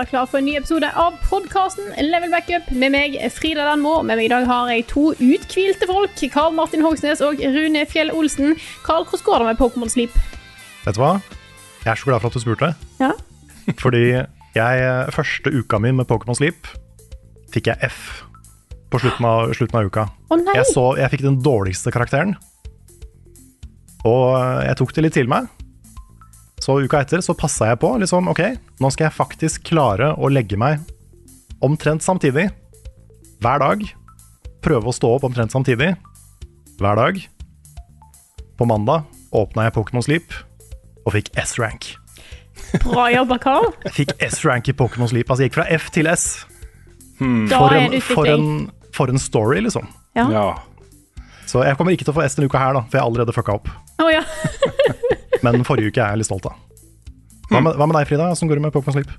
Var det klar for en ny episode av podkasten Level Backup med meg, Frida Danmo. Med meg i dag har jeg to uthvilte folk. Karl Martin Hogsnes og Rune Fjell Olsen. Karl, hvordan går det med Pokémon Sleep? Vet du hva? Jeg er så glad for at du spurte. Ja. Fordi jeg, første uka mi med Pokémon Sleep fikk jeg F på slutten av, slutten av uka. Nei! Jeg, så, jeg fikk den dårligste karakteren, og jeg tok det litt til meg. Så uka etter så passa jeg på. liksom, ok, Nå skal jeg faktisk klare å legge meg omtrent samtidig. Hver dag. Prøve å stå opp omtrent samtidig. Hver dag. På mandag åpna jeg Pokémon Sleep og fikk S-rank. Bra jobba, Carl. Jeg fikk S-rank i Pokémon Sleep. Altså jeg gikk fra F til S. Hmm. For er en, for, en, for en story, liksom. Ja. Ja. Så jeg kommer ikke til å få S denne uka her, da, for jeg har allerede fucka opp. Oh, ja. Men forrige uke er jeg litt stolt av. Hva med, hva med deg, Frida? Hvordan går det med Pokémon Sleep?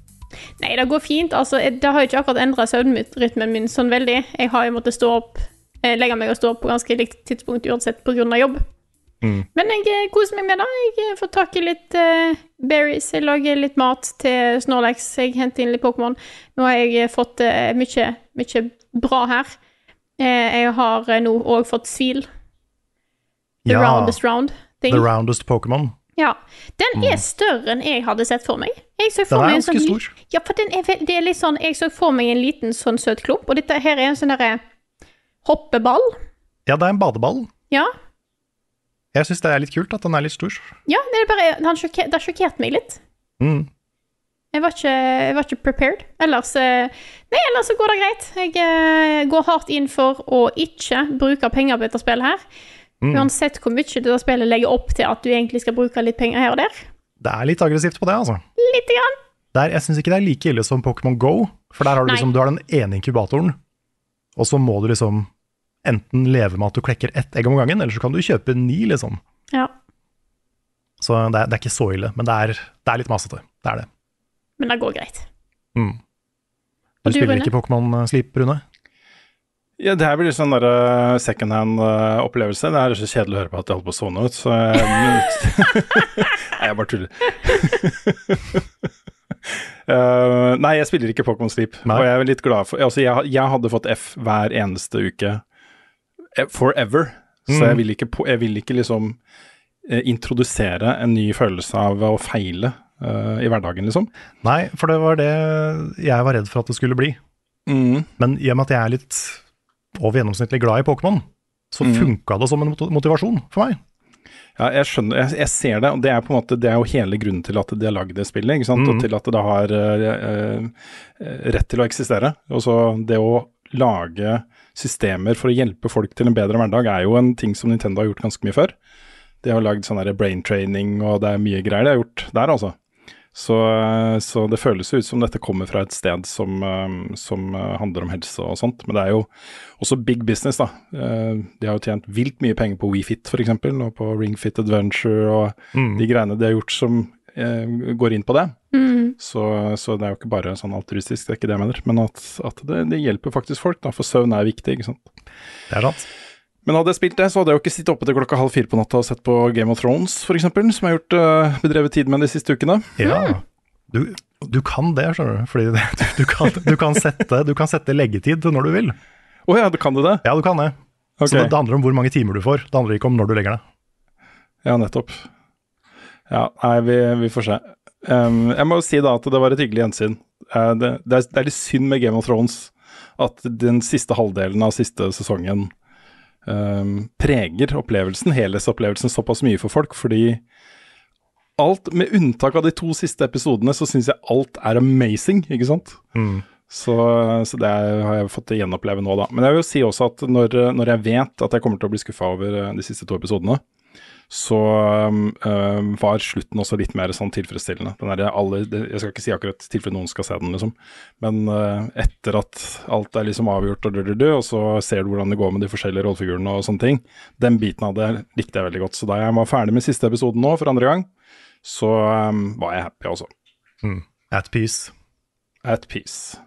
Nei, det går fint. Altså, det har jo ikke akkurat endra søvnrytmen min sånn veldig. Jeg har jo måttet stå opp, eh, legge meg og stå opp på ganske likt tidspunkt uansett pga. jobb. Mm. Men jeg eh, koser meg med det. Jeg eh, får tak i litt uh, berries. Jeg lager litt mat til Snorlax. Jeg henter inn litt Pokémon. Nå har jeg fått uh, mye, mye bra her. Uh, jeg har nå òg fått Svil. The Ja, roundest round. Thing. The roundest Pokémon. Ja. Den er større enn jeg hadde sett for meg. Jeg så Den er ganske sånn, stor. Ja, for den er, det er litt sånn Jeg så for meg en liten sånn søt klump, og dette her er en sånn derre hoppeball. Ja, det er en badeball. Ja. Jeg syns det er litt kult at den er litt stor. ja det, er bare, han sjokker, det sjokkerte meg litt. Mm. Jeg var ikke, jeg var ikke prepared. Ellers eh, Nei, ellers så går det greit. Jeg eh, går hardt inn for å ikke bruke penger på dette spillet her. Mm. Uansett hvor mye det spillet legger opp til at du egentlig skal bruke litt penger her og der. Det er litt aggressivt på det, altså. Lite grann. Der, jeg syns ikke det er like ille som Pokémon Go, for der har du liksom, du har den ene inkubatoren, og så må du liksom enten leve med at du klekker ett egg om gangen, eller så kan du kjøpe ni, liksom. Ja. Så det er, det er ikke så ille, men det er, det er litt masete. Det er det. Men det går greit. Mm. Du du, spiller Rune? ikke Pokémon Sleep, Rune? Ja, det her blir sånn der uh, second hand-opplevelse. det er så kjedelig å høre på at jeg holder på å sovne ut, så jeg Nei, jeg bare tuller. uh, nei, jeg spiller ikke Pokémon Sleep, Nei. og jeg er litt glad for Altså, jeg, jeg hadde fått F hver eneste uke forever, forever, så Mm. jeg vil ikke, jeg vil ikke liksom eh, introdusere en ny følelse av å feile eh, i hverdagen, liksom. Nei, for det var det jeg var redd for at det skulle bli. Mm. Men i og med at jeg er litt over gjennomsnittlig glad i Pokémon, så Mm. funka det som en motivasjon for meg. Ja, jeg skjønner, jeg, jeg ser det, og det er på en måte, det er jo hele grunnen til at de har lagd det spillet, ikke sant, Mm. og til at det har eh, eh, rett til å eksistere. Og så det å lage systemer for å hjelpe folk til en bedre hverdag er jo en ting som Nintendo har gjort ganske mye før. De har lagd sånn brain training, og det er mye greier de har gjort der, altså. Så, så det føles jo ut som dette kommer fra et sted som, eh, som eh, handler om helse og sånt. Men det er jo også big business, da. Eh, De har jo tjent vilt mye penger på WeFit f.eks., og på RingFit Adventure og Mm. de greiene de har gjort som eh, går inn på det. Mm. Så, så det er jo ikke bare sånn altruistisk, det er ikke det jeg mener. Men at, at det, det hjelper faktisk folk, da, for søvn er viktig, ikke sant. Det er sant. Men hadde jeg spilt det, så hadde jeg jo ikke sittet oppe til klokka halv fire på natta og sett på Game of Thrones, f.eks., som jeg har gjort, eh, bedrevet tid med de siste ukene. Ja. Du, du kan det, skjønner du. Fordi det, du, du, kan, du, kan sette, du kan sette leggetid til når du vil. Å ja, kan du det? Ja, du kan det. Okay. Så det, det handler om hvor mange timer du får. Det handler ikke om når du legger deg. Ja, nettopp. Ja, nei, vi, vi får se. Um, jeg må jo si da at det var et hyggelig gjensyn. Uh, det, det, er, det er litt synd med Game of Thrones at den siste halvdelen av siste sesongen eh, preger opplevelsen, helhetsopplevelsen, såpass mye for folk. Fordi alt, med unntak av de to siste episodene, så syns jeg alt er amazing, ikke sant? Så, så det har jeg fått gjenoppleve nå, da. Men jeg vil jo si også at når, når jeg vet at jeg kommer til å bli skuffa over eh, de siste to episodene, så um, var slutten også litt mer sånn tilfredsstillende. Den der alle, jeg skal ikke si akkurat tilfelle noen skal se den, liksom, men uh, etter at alt er liksom avgjort og død, og så ser du hvordan det går med de forskjellige rollefigurene og sånne ting, den biten av det likte jeg veldig godt. Så da jeg var ferdig med siste episoden nå, for andre gang, så um, var jeg happy også. At peace. At peace.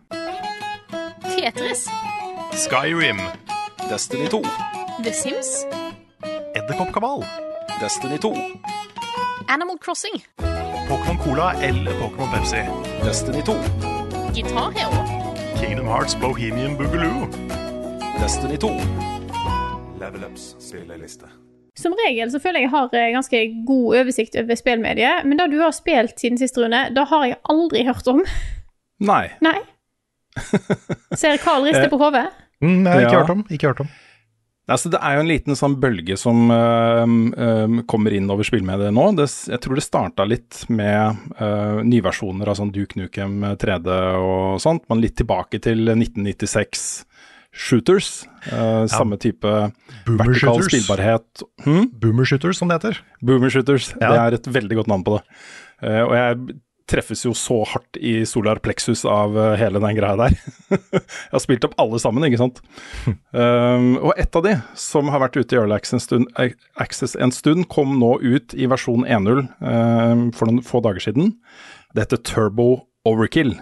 Tetris. Skyrim. Destiny 2. The Sims. Edderkoppkabal. Destiny 2. Animal Crossing. Pokémon Cola eller Pokémon Pepsi. Destiny 2. Guitar Hero. Kingdom Hearts Bohemian Boogaloo. Destiny 2. Level Ups spilleliste. Som regel så føler jeg jeg har eh, ganske god oversikt over spillmediet, men det du har spilt siden sist, Rune, det har jeg aldri hørt om. Nei. Nei. Ser Carl riste på hodet. Nei, jeg har ikke hørt om. Ikke hørt om. Altså, det er jo en liten sånn bølge som uh, uh, kommer inn over spillmediet nå. Det, jeg tror det starta litt med uh, nyversjoner av sånn Duke Nukem 3D og sånt, men litt tilbake til 1996 shooters. øh, Samme type Boomer vertikal shooters. spillbarhet. Hmm? Boomer shooters, som det heter. Boomer shooters, Ja. det er et veldig godt navn på det. Uh, og jeg treffes jo så hardt i solar plexus av eh, hele den greia der. jeg har spilt opp alle sammen, ikke sant. um, og et av de som har vært ute i Early Access en stund, eh, Access en stund kom nå ut i versjon 1.0 um, for noen få dager siden. Det heter Turbo Overkill.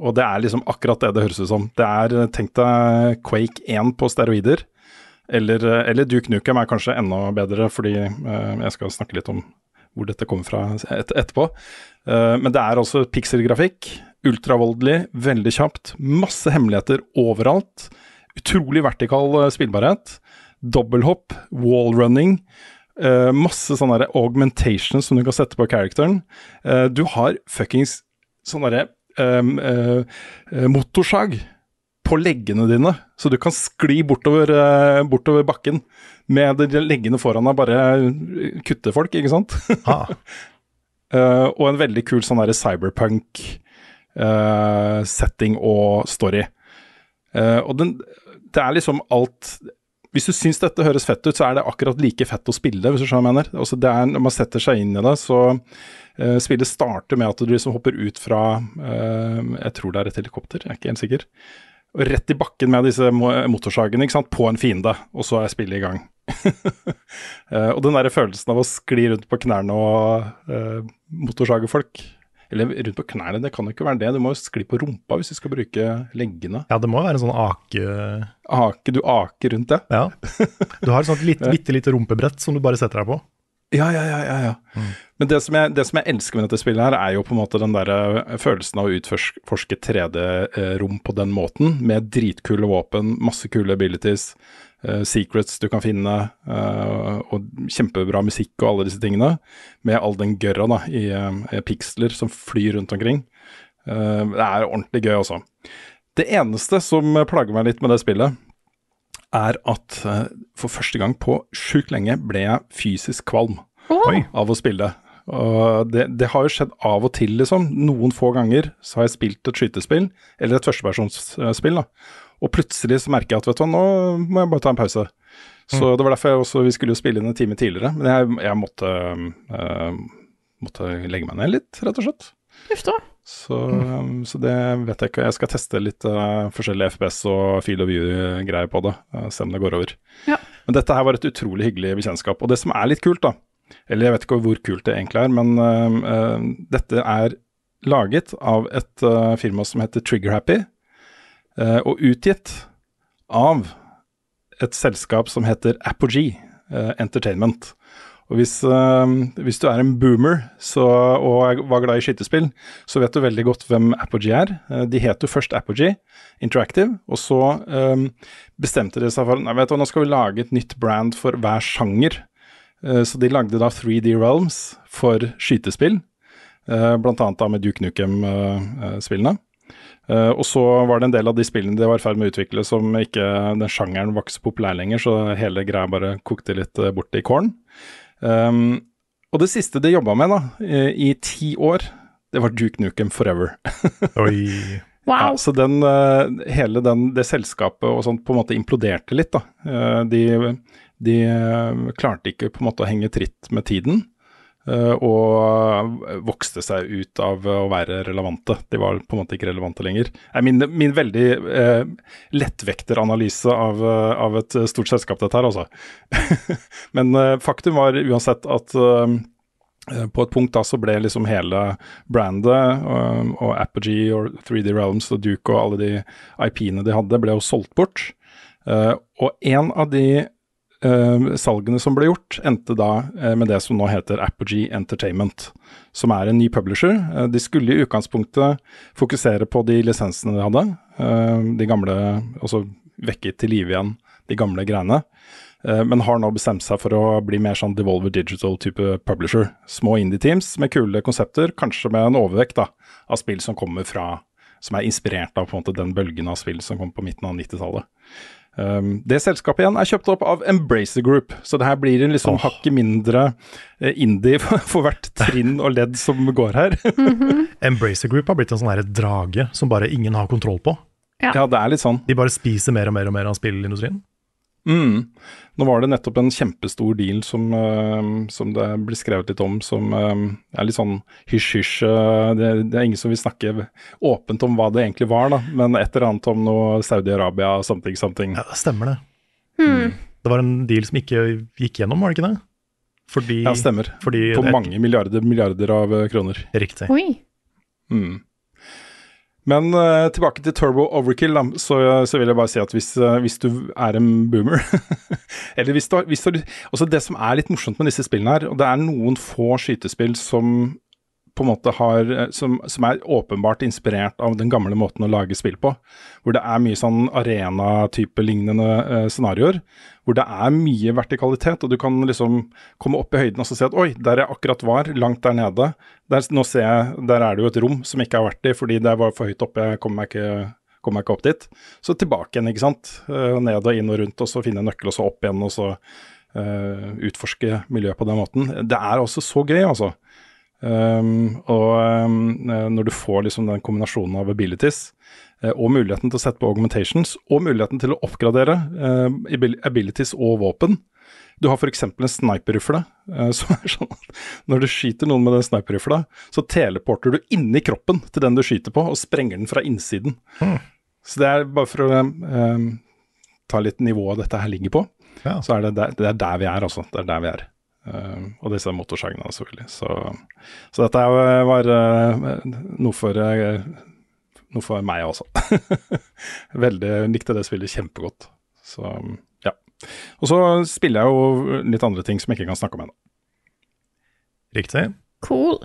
Og det er liksom akkurat det det høres ut som. Det er, eh, tenk deg Quake 1 på steroider. Eller, eller Duke Nukem er kanskje enda bedre, fordi uh, jeg skal snakke litt om hvor dette kommer fra et, etterpå. Uh, men det er altså pikselgrafikk, ultravoldelig, veldig kjapt, masse hemmeligheter overalt. Utrolig vertikal uh, spillbarhet. Dobbelhopp, wallrunning. Uh, masse sånne augmentations som du kan sette på characteren. Uh, du har fuckings sånn derre um, eh, eh, motorsag på leggene dine, så du kan skli bortover, eh, bortover bakken med det leggende foran deg, bare eh, kutte folk, ikke sant? Ah, uh, og en veldig kul sånn derre cyberpunk-setting og story. Uh, og den, det er liksom alt Hvis du syns dette høres fett ut, så er det akkurat like fett å spille, hvis du skjønner hva jeg mener. Altså det er, når man setter seg inn i det, så uh, Spillet starter med at du liksom hopper ut fra eh, Jeg tror det er et helikopter, jeg er ikke helt sikker. Og rett i bakken med disse mo- motorsagene, ikke sant, på en fiende. Og så er spillet i gang. uh, og den der følelsen av å skli rundt på knærne og uh, motorsage folk Eller rundt på knærne, det kan jo ikke være det. Du må jo skli på rumpa hvis du skal bruke leggene. ja, det må være en sånn ake... Ake, du aker rundt det. Ja. Du har et sånt litt, bitte lite rumpebrett som du bare setter deg på. Ja, ja, ja. ja, ja. Men det som, jeg, det som jeg elsker med dette spillet, her er jo på en måte den der eh, følelsen av å utforske 3D-rom på den måten, med dritkule våpen, masse kule abilities, uh, secrets du kan finne, uh, og kjempebra musikk og alle disse tingene, med all den gørra da, i uh, piksler som flyr rundt omkring. Eh, det er ordentlig gøy, altså. Det eneste som plager meg litt med det spillet, er at eh, for første gang på sjukt lenge ble jeg fysisk kvalm Oi. av å spille. Og det, det har jo skjedd av og til, liksom. Noen få ganger så har jeg spilt et skytespill, eller et førstepersonsspill, da. Og plutselig så merker jeg at vet du hva, nå må jeg bare ta en pause. Så det var derfor jeg også, vi skulle jo spille inn en time tidligere. Men jeg, jeg måtte, øh, måtte legge meg ned litt, rett og slett. Så, um, så det vet jeg ikke. Jeg skal teste litt uh, forskjellige FPS og field of view-greier på det. Uh, se om det går over. Ja. Men dette her var et utrolig hyggelig bekjentskap. Og det som er litt kult, da, eller jeg vet ikke hvor kult det egentlig er, men uh, dette er laget av et uh, firma som heter Trigger Happy, uh, og utgitt av et selskap som heter Apogee Entertainment. Og hvis, hvis du er en boomer så, og var glad i skytespill, så vet du veldig godt hvem Apogee er. De het jo først Apogee Interactive, og så bestemte de seg for du, nå skal vi lage et nytt brand for hver sjanger. Uh, så de lagde da 3D Realms for skytespill, bl.a. blant annet da med Duke Nukem-spillene. Eh, og så var det en del av de spillene de var i ferd med å utvikle som ikke den sjangeren var ikke så populær lenger, så hele greia bare kokte litt eh, bort i kålen. Um, og det siste de jobba med da, i, i ti år, det var Duke Nukem Forever. Oi. Ja, så den, eh, hele den, det selskapet og sånt på en måte imploderte litt, da. Eh, De, de eh, klarte ikke på en måte å henge tritt med tiden, eh, og vokste seg ut av å være relevante. De var på en måte ikke relevante lenger. Min, min veldig eh, lettvekteranalyse av, eh, av et stort selskap, dette her, altså. Men eh, faktum var uansett at eh, Eh, På et punkt da så ble liksom hele brandet og, og Apogee og 3D Realms og Duke og alle de IP-ene de hadde, ble jo solgt bort. Eh, og en av de eh, salgene som ble gjort, endte da eh, med det som nå heter Apogee Entertainment, som er en ny publisher. Eh, de skulle i utgangspunktet fokusere på de lisensene de hadde, eh, de gamle, altså vekke til live igjen de gamle greiene. Eh, men har nå bestemt seg for å bli mer sånn Devolver Digital-type publisher. Små indie-teams med kule konsepter, kanskje med en overvekt da, av spill som kommer fra Som er inspirert av på en måte den bølgen av spill som kom på midten av 90-tallet. Um, det selskapet igjen er kjøpt opp av Embracer Group, så det her blir en liksom hakket mindre eh, indie for, for hvert trinn og ledd som går her. Embracer Group har blitt en sånn her drage som bare ingen har kontroll på. Ja. ja, det er litt sånn. De bare spiser mer og mer og mer av spillindustrien. Mm. Nå var det nettopp en kjempestor deal som, uh, som det blir skrevet litt om, som uh, er litt sånn hysj-hysj. Uh, det, det er ingen som vil snakke åpent om hva det egentlig var, da, men et eller annet om noe Saudi-Arabia, something, something. Ja, stemmer det. Mm. Det var en deal som ikke gikk gjennom, var det ikke det? Fordi, Ja, stemmer. Fordi På det- mange milliarder, milliarder av kroner. Riktig. Oi. Mm. Men uh, tilbake til Turbo Overkill, så, så vil jeg bare si at hvis, uh, hvis du er en boomer Eller hvis du, hvis du altså Det som er litt morsomt med disse spillene her, og det er noen få skytespill som på en måte har, eh, som, som er åpenbart inspirert av den gamle måten å lage spill på. Hvor det er mye sånn arena-type lignende eh, scenarioer. Hvor det er mye vertikalitet, og du kan liksom komme opp i høyden og si at oi, der jeg akkurat var, langt der nede, der, nå ser jeg, der er det jo et rom som jeg ikke har vært i fordi det var for høyt oppe, jeg kommer meg ikke, kom meg ikke opp dit. Så tilbake igjen, ikke sant. Eh, ned og inn og rundt, og så finne en nøkkel, og så opp igjen, og så eh, utforske miljøet på den måten. Det er også så gøy, altså. Um, og um, når du får liksom den kombinasjonen av abilities uh, og muligheten til å sette på augmentations, og muligheten til å oppgradere uh, abilities og våpen. Du har f.eks. en sniperrifle, uh, som er sånn at når du skyter noen med den sniperrifla, så teleporter du inni kroppen til den du skyter på, og sprenger den fra innsiden. Så det er bare for å um, ta litt nivået dette her ligger på, Ja. så er det der, det er der vi er, altså. Det er der vi er. Eh, og disse motorsagene, selvfølgelig. Så, så dette er- var uh, noe for uh, noe for meg også. Veldig likte det spillet kjempegodt. Så ja. Og så spiller jeg jo litt andre ting som jeg ikke kan snakke om ennå. Riktig. Cool.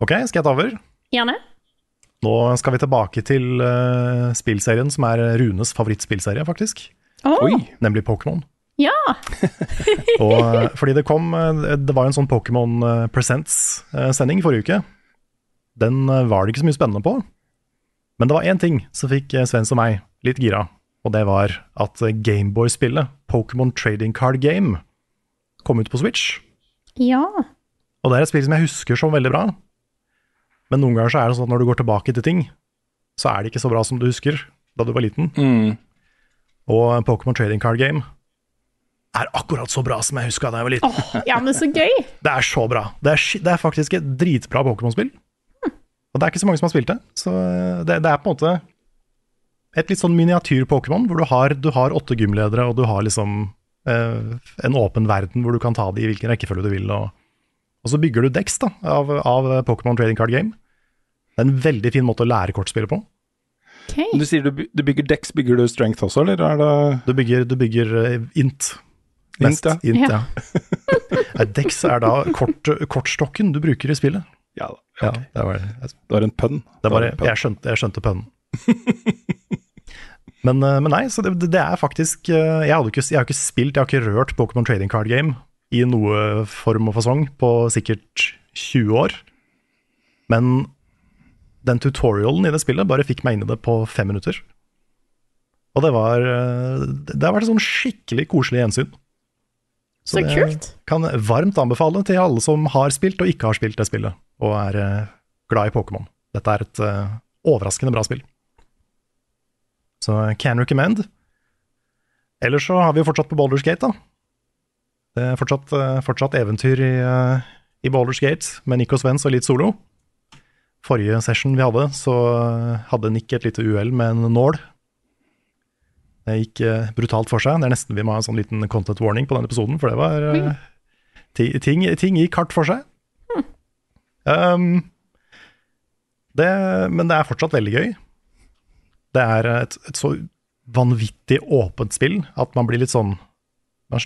Ok, skal jeg ta over? Gjerne. Nå skal vi tilbake til eh, spillserien som er Runes favorittspillserie, faktisk. Oh. Oi! Nemlig Pokémon. Ja. Og, eh, fordi det kom eh, Det var en sånn Pokémon eh, Presents-sending forrige uke. Den var det ikke så mye spennende på. Men det var én ting som fikk Svens og meg litt gira, og det var at Gameboy-spillet Pokémon Trading Card Game kom ut på Switch. Ja. Og det er et spill som jeg husker som veldig bra. Men noen ganger så er det sånn at når du går tilbake til ting, så er det ikke så bra som du husker da du var liten. Mm. Og Pokémon Trading Card Game er akkurat så bra som jeg huska da jeg var liten. Oh, ja, men så gøy. Det er så bra. Det er, det er faktisk et dritbra Pokémon-spill. Og det er ikke så mange som har spilt det. Så eh, det, det er på en måte et litt sånn miniatyr-Pokémon, hvor du har, du har åtte gymledere, og du har liksom eh, en åpen verden hvor du kan ta de i hvilken rekkefølge du vil. Og, og så bygger du Dex da, av, av Pokémon Trading Card Game. Det er en veldig fin måte å lære kortspillet på. Okay. Du sier du, du bygger Dex, bygger du Strength også, eller er det Du bygger, du bygger eh, int. Int, ja. int, Ja. ja. Dex er da kort, kortstokken du bruker i spillet. Ja da. Ja, det var, Det var en pønn. Det var, det var en pønn. jeg skjønte, jeg skjønte pønnen. men, eh, men nei, så det, det er faktisk eh, Jeg, hadde ikke, jeg har ikke spilt, jeg har ikke rørt Pokémon Trading Card Game i noe form og fasong på sikkert 20 år. Men den tutorialen i det spillet bare fikk meg inn i det på fem minutter. Og det var eh, Det har vært et sånn skikkelig koselig gjensyn. Så det kult. Kan varmt anbefale til alle som har spilt og ikke har spilt det spillet, og er eh, glad i Pokémon. Dette er et uh, overraskende bra spill. Så can recommend. Ellers så har vi jo fortsatt på Baldur's Gate, da. Det er fortsatt, uh, fortsatt eventyr i, uh, i Baldur's Gate med Nick og Svens og litt solo. Forrige session vi hadde, så eh, hadde Nick et lite uhell med en nål. Det gikk uh, brutalt for seg. Det er nesten vi må ha en sånn liten content warning på den episoden, for det var uh, ti- ting, ting gikk hardt for seg. Um, det, men det er fortsatt veldig gøy. Det er et, et så vanvittig åpent spill at man blir litt sånn Man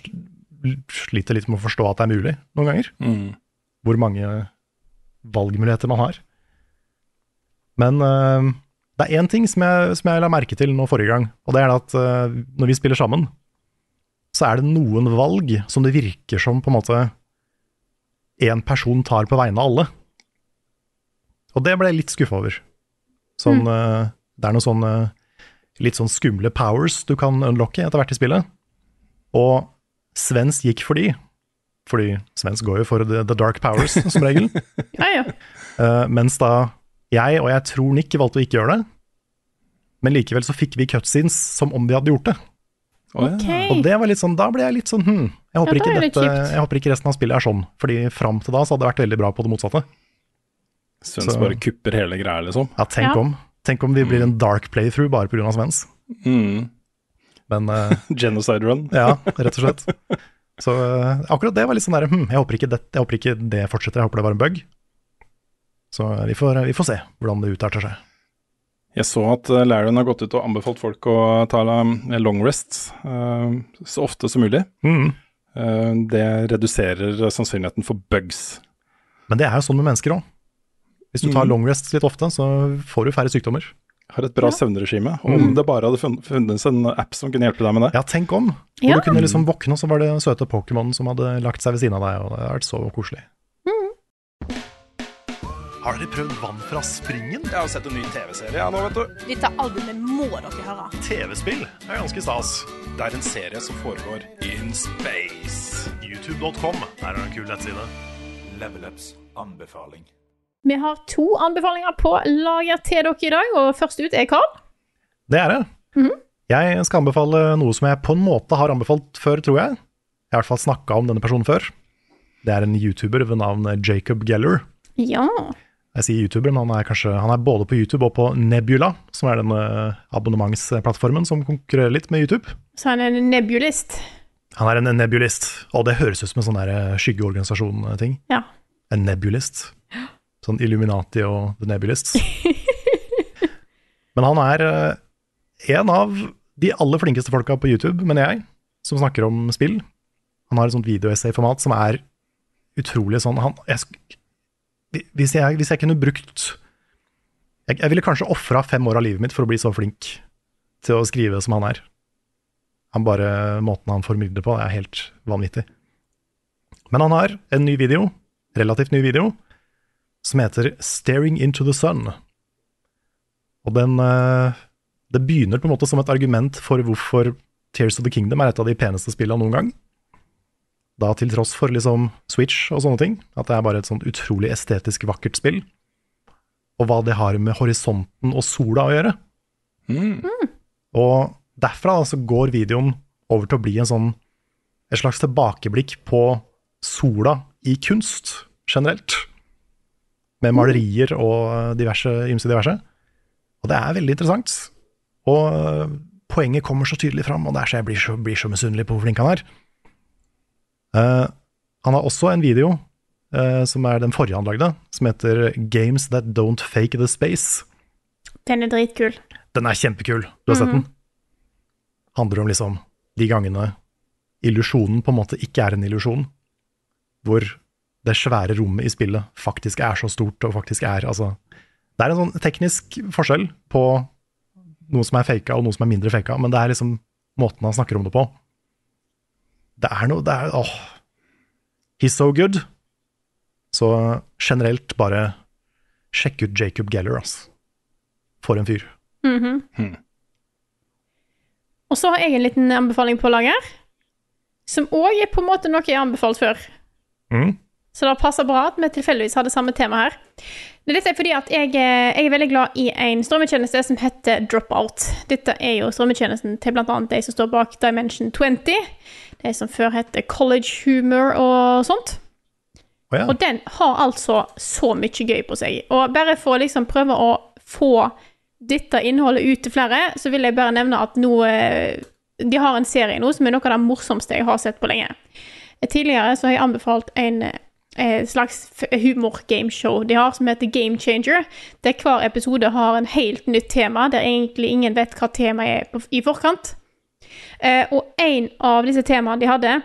sliter litt med å forstå at det er mulig noen ganger. Mm. Hvor mange valgmuligheter man har. Men eh, det er én ting som jeg, som jeg la merke til nå forrige gang, og det er at uh, når vi spiller sammen, så er det noen valg som det virker som på en måte én person tar på vegne av alle. Og det ble jeg litt skuffa over. Sånn, eh, det er noen sånne litt sånn skumle powers du kan unlocke etter hvert i spillet. Og Svens gikk for de, fordi Svens går jo for the, the dark powers, som regel. Ja, ja. Uh, mens da jeg, og jeg tror Nick, valgte å ikke gjøre det. Men likevel så fikk vi cutscenes som om vi hadde gjort det. Okay. Og det var litt sånn, da ble jeg litt sånn hm, jeg håper, Ja, dette, jeg håper ikke resten av spillet er sånn. Fordi fram til da så hadde det vært veldig bra på det motsatte. Svens Så- bare kupper hele greia, liksom. Ja, tenk Ja. om. Tenk om vi blir en dark playthrough bare pga. Svens. Mm. Men uh, Genocide run. ja, rett og slett. Så uh, akkurat det var litt sånn der, hm, jeg, håper ikke det, jeg håper ikke det fortsetter, jeg håper det var en bug. Så eh, vi får, vi får se hvordan det utarter seg. Jeg så at Larion har gått ut og anbefalt folk å ta um, long rest uh, så ofte som mulig. Mm. Det reduserer sannsynligheten for bugs. Men det er jo sånn med mennesker òg. Hvis du tar Mm. long rests litt ofte, så får du færre sykdommer. Har et bra søvnregime. Om Mm. det bare hadde funn- funnes en app som kunne hjelpe deg med det. Ja, tenk om. Hvor Ja. du kunne liksom våkne, og så var det søte Pokémon som hadde lagt seg ved siden av deg, og det hadde vært så koselig. Har dere prøvd vann fra springen? Jeg har sett en ny TV-serie ja, nå, vet du. Dette albumet må dere høre. TV-spill er ganske stas. Det er en serie som foregår in space. YouTube.com er en kul nettside. Level Ups anbefaling. Vi har to anbefalinger på lager til dere i dag, og først ut er Carl. Det er det. Mhm. Jeg skal anbefale noe som jeg på en måte har anbefalt før, tror jeg. Jeg har i hvert fall snakka om denne personen før. Det er en YouTuber ved navn Jacob Geller. Ja. Jeg sier YouTuber, men han er, kanskje, han er både på YouTube og på Nebula, som er den eh, abonnementsplattformen som konkurrerer litt med YouTube. Så han er en nebulist. Han er en nebulist, og det høres ut som en sånn eh, skyggeorganisasjon-ting. Ja. En nebulist. Sånn Illuminati og The Nebulists. Men han er eh, en av de aller flinkeste folka på YouTube, mener jeg, som snakker om spill. Han har et sånt videoessay-format som er utrolig sånn han, jeg, hvis, jeg, hvis jeg kunne brukt Jeg, jeg ville kanskje ofra fem år av livet mitt for å bli så flink til å skrive som han er. Han bare, Måten han formidler på, er helt vanvittig. Men han har en ny video, relativt ny video, som heter 'Staring into the Sun'. Og den eh, Det begynner på en måte som et argument for hvorfor Tears of the Kingdom er et av de peneste spillene noen gang. Da til tross for liksom Switch og sånne ting, at det er bare et sånt utrolig estetisk vakkert spill. Og hva det har med horisonten og sola å gjøre. Og derfra da, så går videoen over til å bli en sånn et slags tilbakeblikk på sola i kunst generelt. Med malerier og diverse, ymse diverse. Og det er veldig interessant. Og øh, poenget kommer så tydelig fram, og det er så jeg blir så, blir så misunnelig på hvor flink han er. Eh, han har også en video, uh, som er den forrige han lagde, som heter Games That Don't Fake The Space. Den er dritkul. Den er kjempekul. Du har sett den? Handler om liksom de gangene illusjonen på en måte ikke er en illusjon. Hvor det svære rommet i spillet faktisk er så stort og faktisk er altså Det er en sånn teknisk forskjell på noe som er faka og noe som er mindre faka, men det er liksom måten han snakker om det på. Det er noe Det er åh. He's so good. Så generelt bare sjekk ut Jacob Geller, ass. For en fyr. Mhm. Hmm. Og så har jeg en liten anbefaling på lager, som òg er på en måte noe jeg har anbefalt før. Mm. Så det passer bra at vi tilfeldigvis hadde samme tema her. Men Dette er fordi at jeg, eh, jeg er veldig glad i en strømmetjeneste som heter Dropout. Dette er jo strømmetjenesten til bl.a. de som står bak Dimension 20. De som før het College Humor og sånt. Oh, ja. Og den har altså så mye gøy på seg. Og bare for å liksom prøve å få dette innholdet ut til flere, så vil jeg bare nevne at nå eh, De har en serie nå som er noe av det morsomste jeg har sett på lenge. Eh, Tidligere så har jeg anbefalt en eh, slags humor-gameshow de har, som heter Game Changer. Der hver episode har en helt nytt tema, der egentlig ingen vet hva temaet er i forkant. Eh, og en av disse temaene de hadde,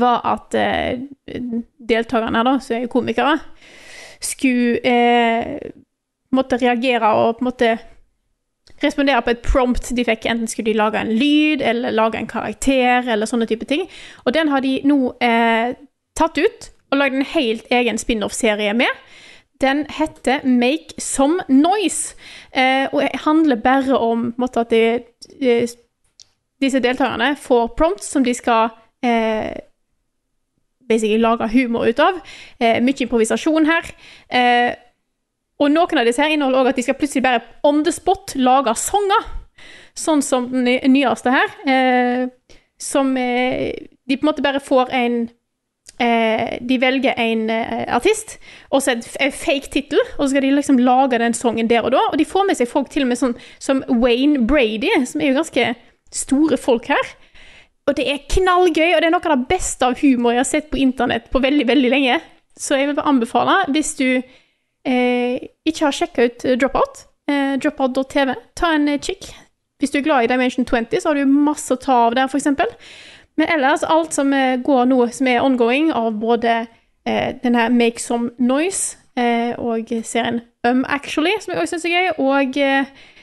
var at eh, deltakerne da, som er komikere, skulle eh, måtte reagere og på en måte respondere på et prompt de fikk. Enten skulle de lage en lyd eller lage en karakter eller sånne type ting. Og den har de nå eh, tatt ut og lagd en helt egen spin-off-serie med. Den heter Make Some Noise, eh, og handler bare om måte, at de, eh, disse deltakerne får prompts som de skal eh, basically lage humor ut av. Eh, mye improvisasjon her. Eh, og noen av disse her inneholder òg at de skal plutselig bare on the spot lage sanger. Sånn som den nyeste her. Eh, som eh, De på en måte bare får en eh, De velger en eh, artist, og så en fake tittel, og så skal de liksom lage den sangen der og da. Og de får med seg folk til og med sånn som Wayne Brady, som er jo ganske store folk her. Og det er knallgøy, og det er noe av det beste av humor jeg har sett på internett på veldig, veldig lenge. Så jeg vil bare anbefale, hvis du eh, ikke har sjekka ut eh, Dropout, eh, dropout.tv, ta en eh, kikk. Hvis du er glad i Dimension 20, så har du masse å ta av der, f.eks. Men ellers, alt som eh, går nå, som er ongoing, av både eh, denne Make Some Noise eh, og serien Um Actually, som jeg også syns er gøy, og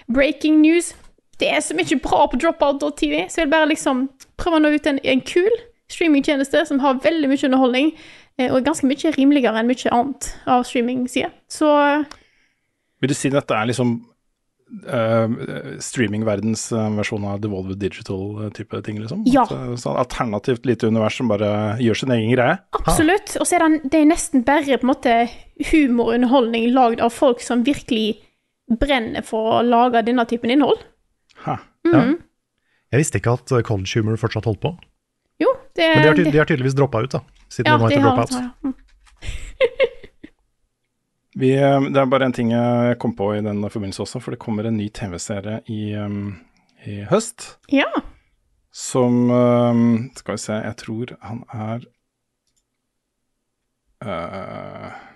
Breaking News. Det er så mye bra på dropout.tv, så jeg vil bare liksom prøve å nå ut en, en kul streamingtjeneste som har veldig mye underholdning, og er ganske mye rimeligere enn mye annet av streaming-sida. Så Vil du si at dette er liksom uh, streamingverdens versjon av Devolver Digital-type ting, liksom? Ja. At, sånn alternativt lite univers som bare gjør sin egen greie? Absolutt. Og så er det, det er nesten bare på en måte humorunderholdning lagd av folk som virkelig brenner for å lage denne typen innhold. Ha. Ja. Jeg visste ikke at eh, College Humor fortsatt holdt på. Jo, det Men de har, ty de har tydeligvis droppa ut, da. Siden ja, de har har, Dropout. ja. Mm. Vi, uh, det er bare en ting jeg kom på i den forbindelse også, for det kommer en ny TV-serie i, um, i høst. ja. som um, Skal vi se, jeg tror han er uh,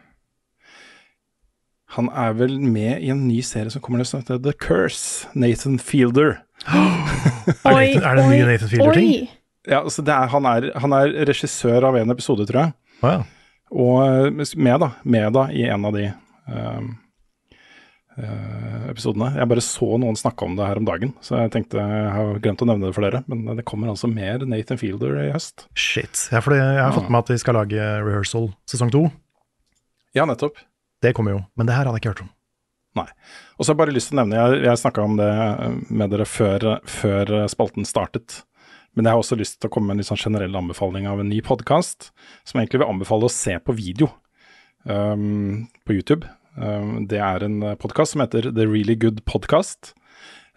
Han er vel med i en ny serie som kommer som heter The Curse. Nathan Fielder. Er det, er det en ny Nathan Fielder-ting? Ja, altså det er, han, er, han er regissør av en episode, tror jeg. Oh, ja. Og uh, med, da, med da i en av de um, uh, episodene. Jeg bare så noen snakke om det her om dagen, så jeg tenkte jeg har glemt å nevne det for dere. Men det kommer altså mer Nathan Fielder i høst. Shit. Ja, for jeg har fått med at de skal lage Rehearsal sesong to. Ja, nettopp. Det kommer jo, men det her hadde jeg ikke hørt om. Nei. Og så har jeg bare lyst til å nevne, jeg, jeg snakka om det med dere før, før spalten startet. Men jeg har også lyst til å komme med en sånn generell anbefaling av en ny podkast, som egentlig vil anbefale å se på video um, på YouTube. Um, det er en podkast som heter The Really Good Podcast.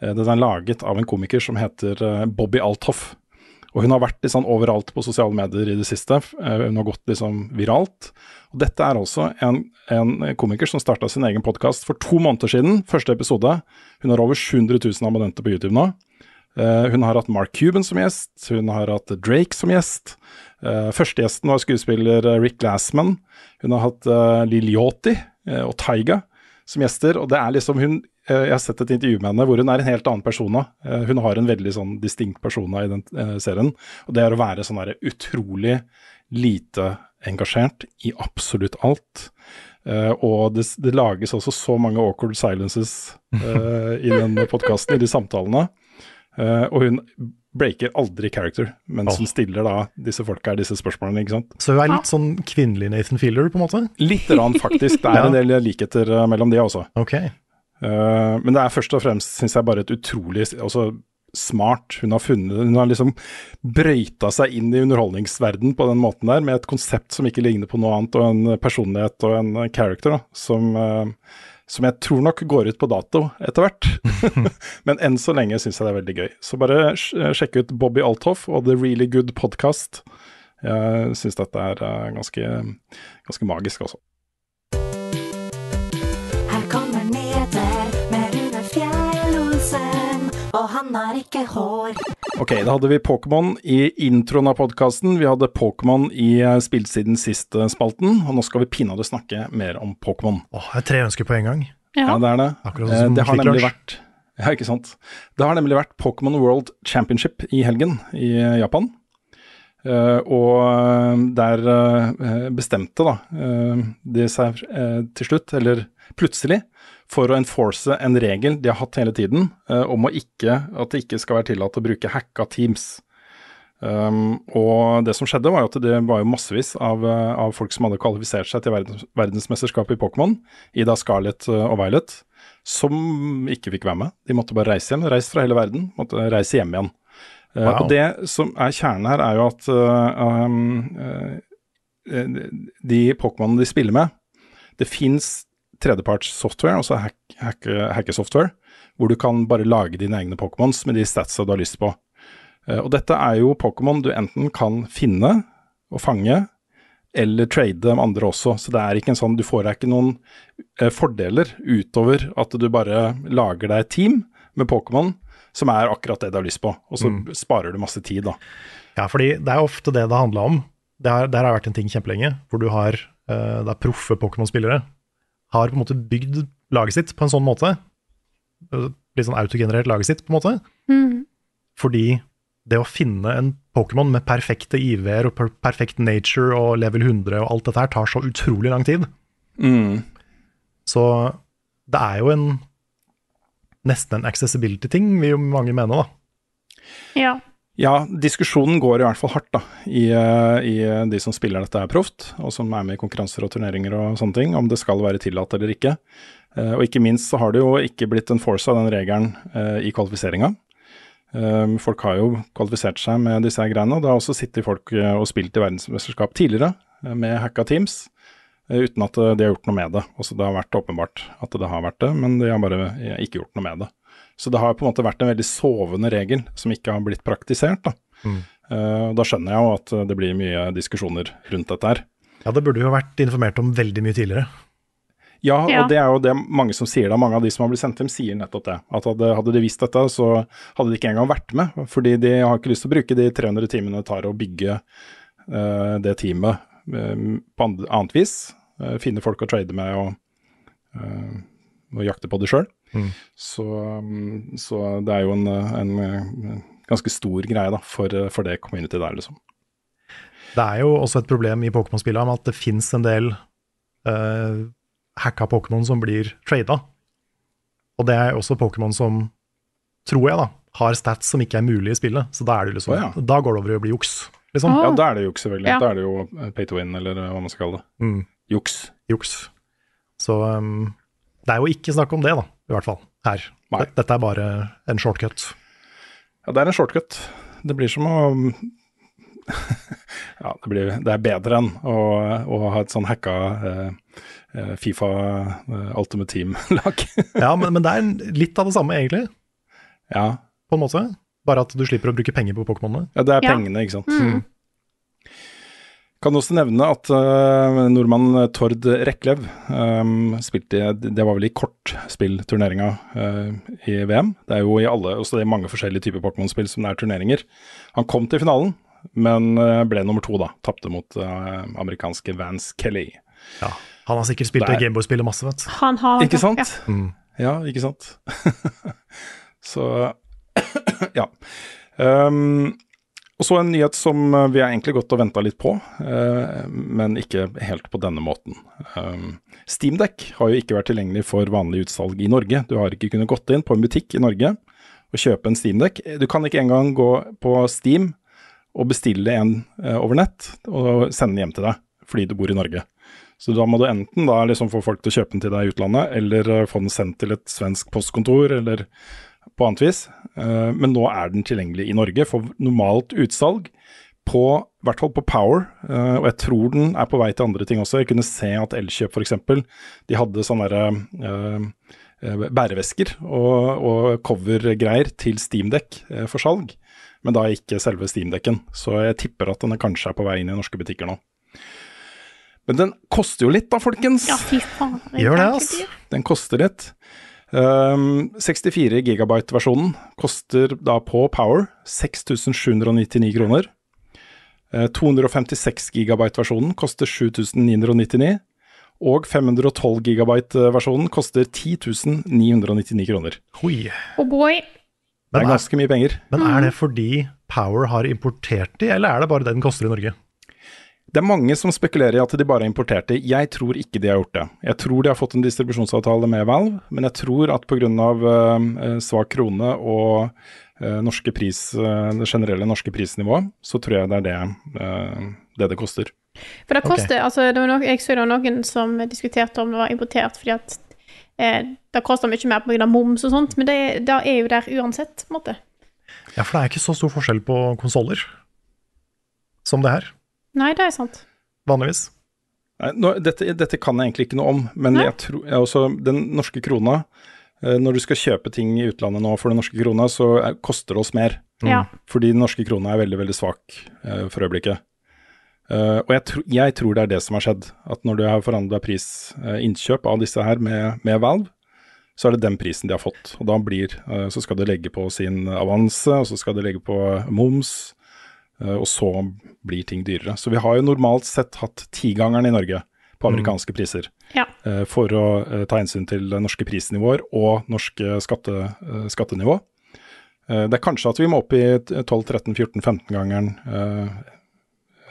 Eh, Den er laget av en komiker som heter eh, Bobby Althoff. Og hun har vært sånn overalt på sosiale medier i det siste. Eh, Hun har gått liksom viralt. Og dette er også en, en komiker som starta sin egen podkast for to måneder siden. Første episode. Hun har over 700 000 abonnenter på YouTube nå. Eh, hun har hatt Mark Cuban som gjest, hun har hatt Drake som gjest. Førstegjesten første gjesten var skuespiller eh, Rick Glassman. Hun har hatt eh, og Taiga som gjester. Og det er liksom hun eh, Jeg har sett et intervju med henne hvor hun er en helt annen person. Uh, hun har en veldig sånn distinkt persona i den eh, serien. Og det er å være sånn derre utrolig lite engasjert i absolutt alt. Eh, og det, det lages også så mange awkward silences eh, i den podkasten, i de samtalene. Eh, og hun breaker aldri character mens Åh. hun stiller da disse folka disse spørsmålene, ikke sant. Så hun er litt sånn kvinnelig Nathan Fielder, på en måte? Litt rann, faktisk. Det er Ja. en del likheter eh, mellom de også. Ok. Eh, men det er først og fremst, syns jeg, bare et utrolig altså, smart Hun har funnet Hun har liksom brøyta seg inn i underholdningsverden på den måten der, med et konsept som ikke ligner på noe annet, og en personlighet og en character da, som, uh, som jeg tror nok går ut på dato etter hvert. men enn så lenge syns jeg det er veldig gøy. Så bare sj- sjekk ut Bobby Althoff og The Really Good Podcast. Jeg syns dette er eh, ganske, ganske magisk også. Og er ikke hår. Ok, da hadde vi Pokémon i introen av podkasten. Vi hadde Pokémon i spillsiden siste sist-spalten, og nå skal vi pinadø snakke mer om Pokémon. Åh, det er tre ønsker på en gang. Ja, Ja. det er det. Akkurat Eh, som det har nemlig vært Ja, ikke sant. Det har nemlig vært Pokémon World Championship i helgen i eh, Japan. Uh, og eh, der uh, bestemte da uh, de seg eh, til slutt, eller plutselig, for å enforce en regel de har hatt hele tiden, eh, om ikke, at det ikke skal være tillatt å bruke hacka teams. Um, og det som skjedde, var jo at det var jo massevis av, eh, av folk som hadde kvalifisert seg til verdens, verdensmesterskapet i Pokémon, i da Scarlett eh, og Violet, som ikke fikk være med. De måtte bare reise hjem. Reist fra hele verden, måtte reise hjem igjen. Eh, Wow. og det som er kjernen her, er jo at uh, um, uh, de Pokémonene de spiller med, det fins tredjeparts software, altså hack, hack, hackesoftware, hvor du kan bare lage dine egne Pokémons med de statsa du har lyst på. Eh, Og dette er jo Pokémon du enten kan finne og fange, eller trade med andre også. Så det er ikke en sånn, du får deg ikke noen eh, fordeler utover at du bare lager deg et team med Pokémon som er akkurat det du har lyst på, og så sparer du masse tid, da. Ja, fordi det er ofte det det handla om. Det har, der har vært en ting kjempelenge, hvor du har eh, det er proffe Pokémon-spillere har på en måte bygd laget sitt på en sånn måte. eh, Litt sånn autogenerert laget sitt, på en måte. Mm. Fordi det å finne en Pokémon med perfekte IV-er og per perfekt nature og level 100 og alt dette her tar så utrolig lang tid. Mm. Så det er jo en nesten en accessibility-ting, vil jo mange mene, da. Ja. Ja, diskusjonen går i hvert fall hardt da, i, eh, i de som spiller dette her proft, og som er med i konkurranser og turneringer og sånne ting, om det skal være tillatt eller ikke. Eh, og ikke minst så har det jo ikke blitt en force av den regelen eh, i kvalifiseringa. Eh, folk har jo kvalifisert seg med disse her greiene, og det har også sittet folk eh, og spilt i verdensmesterskap tidligere eh, med hacka teams, eh, uten at eh, de har gjort noe med det. Også det har vært åpenbart at det har vært det, men de har bare eh, ikke gjort noe med det. Så det har på en måte vært en veldig sovende regel som ikke har blitt praktisert. Da, Eh, da skjønner jeg jo at eh, det blir mye diskusjoner rundt dette her. Ja, det burde jo vært informert om veldig mye tidligere. Ja, Ja. og det er jo det mange som sier da. Mange av de som har blitt sendt hjem, sier nettopp det. At hadde, hadde de visst dette, så hadde de ikke engang vært med. Fordi de har ikke lyst til å bruke de 300 timene det tar å bygge uh, det teamet uh, på annet vis. Finne folk å trade med og, eh, og jakte på det sjøl. Mm. Så, så det er jo en, eh, en eh, ganske stor greie da, for, eh, for det community der, liksom. Det er jo også et problem i Pokémon-spillene med at det fins en del uh, hacka Pokémon som blir trada. Og det er også Pokémon som, tror jeg, da, har stats som ikke er mulig i spillet. Så da er det liksom, oh, ja. da går det over i å bli juks, liksom. Å. Ja, da er det juks, selvfølgelig. Ja. Da er det jo eh, pay to win, eller eh, hva man skal kalle det. Mm, Juks. juks. Så um, det er jo ikke snakk om det, da, i hvert fall her. Nei. Dette er bare en shortcut. Ja, det er en shortcut. Det blir som å Ja, det, blir, det er bedre enn å, å ha et sånn hacka eh, eh, Fifa eh, Ultimate Team-lag. Ja, men, men det er litt av det samme, egentlig, ja. på en måte. Bare at du slipper å bruke penger på Pokémonene. ja, det er Ja. pengene, ikke sant. Mm. Kan også nevne at uh, nordmann Tord Reklev um, spilte i- Det var vel i kortspillturneringa uh, i VM. Det er jo i alle, også det er mange forskjellige typer Pokémon-spill som det er turneringer. Han kom til finalen, men eh, ble nummer to, da. Tapte mot uh, amerikanske Vance Kelly. Ja. Han har sikkert spilt Det Gameboy-spillet masse, vet du. Han har Ikke sant? Ja. Mm. Ja, ikke sant. så ja. Um, og så en nyhet som eh, vi har egentlig gått og venta litt på, eh, men ikke helt på denne måten. Um, Steamdeck har jo ikke vært tilgjengelig for vanlig utsalg i Norge. Du har ikke kunnet gått inn på en butikk i Norge og kjøpe en Steamdeck. Du kan ikke engang gå på Steam og bestille en eh, over nett og sende den hjem til deg fordi du bor i Norge. Så da må du enten da liksom få folk til å kjøpe den til deg i utlandet, eller få den sendt til et svensk postkontor, eller på annet vis. Eh, men nå er den tilgjengelig i Norge for normalt utsalg på, i hvert fall på Power, eh, og jeg tror den er på vei til andre ting også. Jeg kunne se at Elkjøp f.eks. de hadde sånne derre eh, bærevesker og, og covergreier til Steamdekk for salg, men da ikke selve Steamdekken. Så jeg tipper at den kanskje er på vei inn i norske butikker nå. Men den koster jo litt da, folkens. Ja, fy faen. Gjør det, dyr. Den koster litt. Um, 64 gigabyte-versjonen koster da på Power 6799 kroner. Uh, 256 gigabyte-versjonen koster 7999. Og 512 gigabyte-versjonen koster 10.999 kroner. Oi. Oh boy. Det er er, ganske mye penger. men er det fordi Power har importert de, eller er det bare det den koster i Norge? Det er mange som spekulerer i at de bare har importert det. Jeg tror ikke de har gjort det. Jeg tror de har fått en distribusjonsavtale med Valve, men jeg tror at pga. Uh, svak krone og uh, norske pris, uh, det generelle norske prisnivået, så tror jeg det er det uh, det, det koster. For det koster, koster altså, det var noe, Jeg så det var noen som diskuterte om det var importert fordi at eh, det koster mye mer pga. moms og sånt, men det, det er jo der uansett, på en måte. Ja, for det er ikke så stor forskjell på konsoller som det her, Nei, det er sant. vanligvis. Nei, nå, dette, dette kan jeg egentlig ikke noe om, men Nei. jeg tror jeg også, den norske krona eh, Når du skal kjøpe ting i utlandet nå for den norske krona, så er, koster det oss mer. Ja. Fordi den norske krona er veldig, veldig svak uh, for øyeblikket. Uh, og jeg, tro, jeg tror det er det som har skjedd. At når du har forhandla pris, uh, innkjøp av disse her med, med Valve, så er det den prisen de har fått. Og da blir eh, Så skal de legge på sin avanse, og så skal de legge på moms, eh, og så blir ting dyrere. Så vi har jo normalt sett hatt tigangeren i Norge på amerikanske priser. Ja. eh, For å eh, ta hensyn til norske prisnivåer og norske skatte, eh, skattenivå. Eh, Det er kanskje at vi må opp i 12-13-14-15-gangeren eh,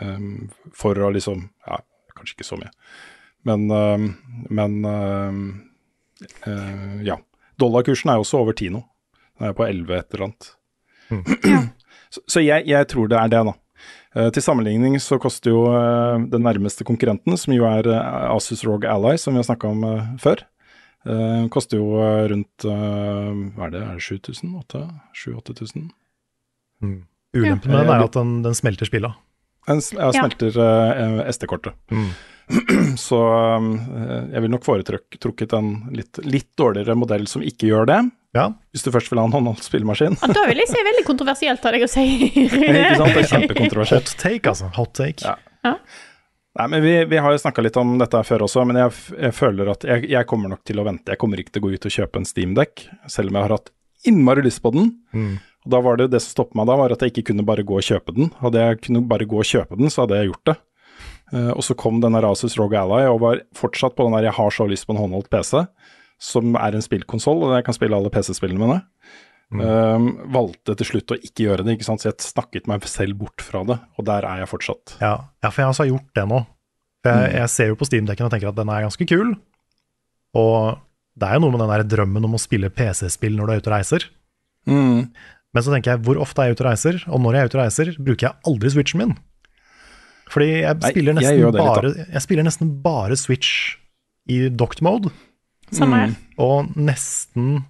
em, for å liksom Ja, kanskje ikke så mye. Men, eh, men eh, eh, ja. Dollarkursen er jo også over 10 nå. Den er på 11 et eller annet. Så så jeg, jeg tror det er det, da. Uh, til sammenligning så koster jo uh, den nærmeste konkurrenten, som jo er uh, Asus ROG Ally, som vi har snakka om før, eh, koster jo rundt Hva er det, er det 7000? 7000-8000? Ulempen med den er at den, den smelter spilla. Den Jeg smelter SD-kortet. Så eh, jeg vil nok foretrukket en litt, litt dårligere modell som ikke gjør det. Ja. Hvis du først vil ha en håndholdt spillemaskin. Ja, da vil jeg si veldig kontroversielt av deg å si. ikke sant? Det er kjempekontroversielt. Hot take, altså. Hot take. Ja. Nei, men Vi, vi har jo snakka litt om dette før også, men jeg, jeg føler at jeg, jeg kommer nok til å vente. Jeg kommer ikke til å gå ut og kjøpe en Steam-dekk, selv om jeg har hatt innmari lyst på den. Mm. Og da var det det som stoppet meg da, var at jeg ikke kunne bare gå og kjøpe den. Hadde jeg kunne bare gå og kjøpe den, så hadde jeg gjort det. Eh, og så kom denne Rasus ROG Ally og var fortsatt på den der 'jeg har så lyst på en håndholdt PC', som er en spillkonsoll, og jeg kan spille alle PC-spillene mine. Eh, valgte til slutt å ikke gjøre det, ikke så jeg snakket meg selv bort fra det, og der er jeg fortsatt. Ja, ja, for jeg har gjort det nå. Jeg, jeg, jeg ser jo på Steam-dekken og tenker at den er ganske kul. Og det er jo noe med den der drømmen om å spille PC-spill når du er ute og reiser. Mm. Men så tenker jeg, hvor ofte er jeg ute og reiser? Og når jeg er ute og reiser, bruker jeg aldri Switchen min. Fordi jeg Nei, spiller jeg nesten, litt, bare, jeg spiller nesten bare Switch i docked mode. Samme her. Og nesten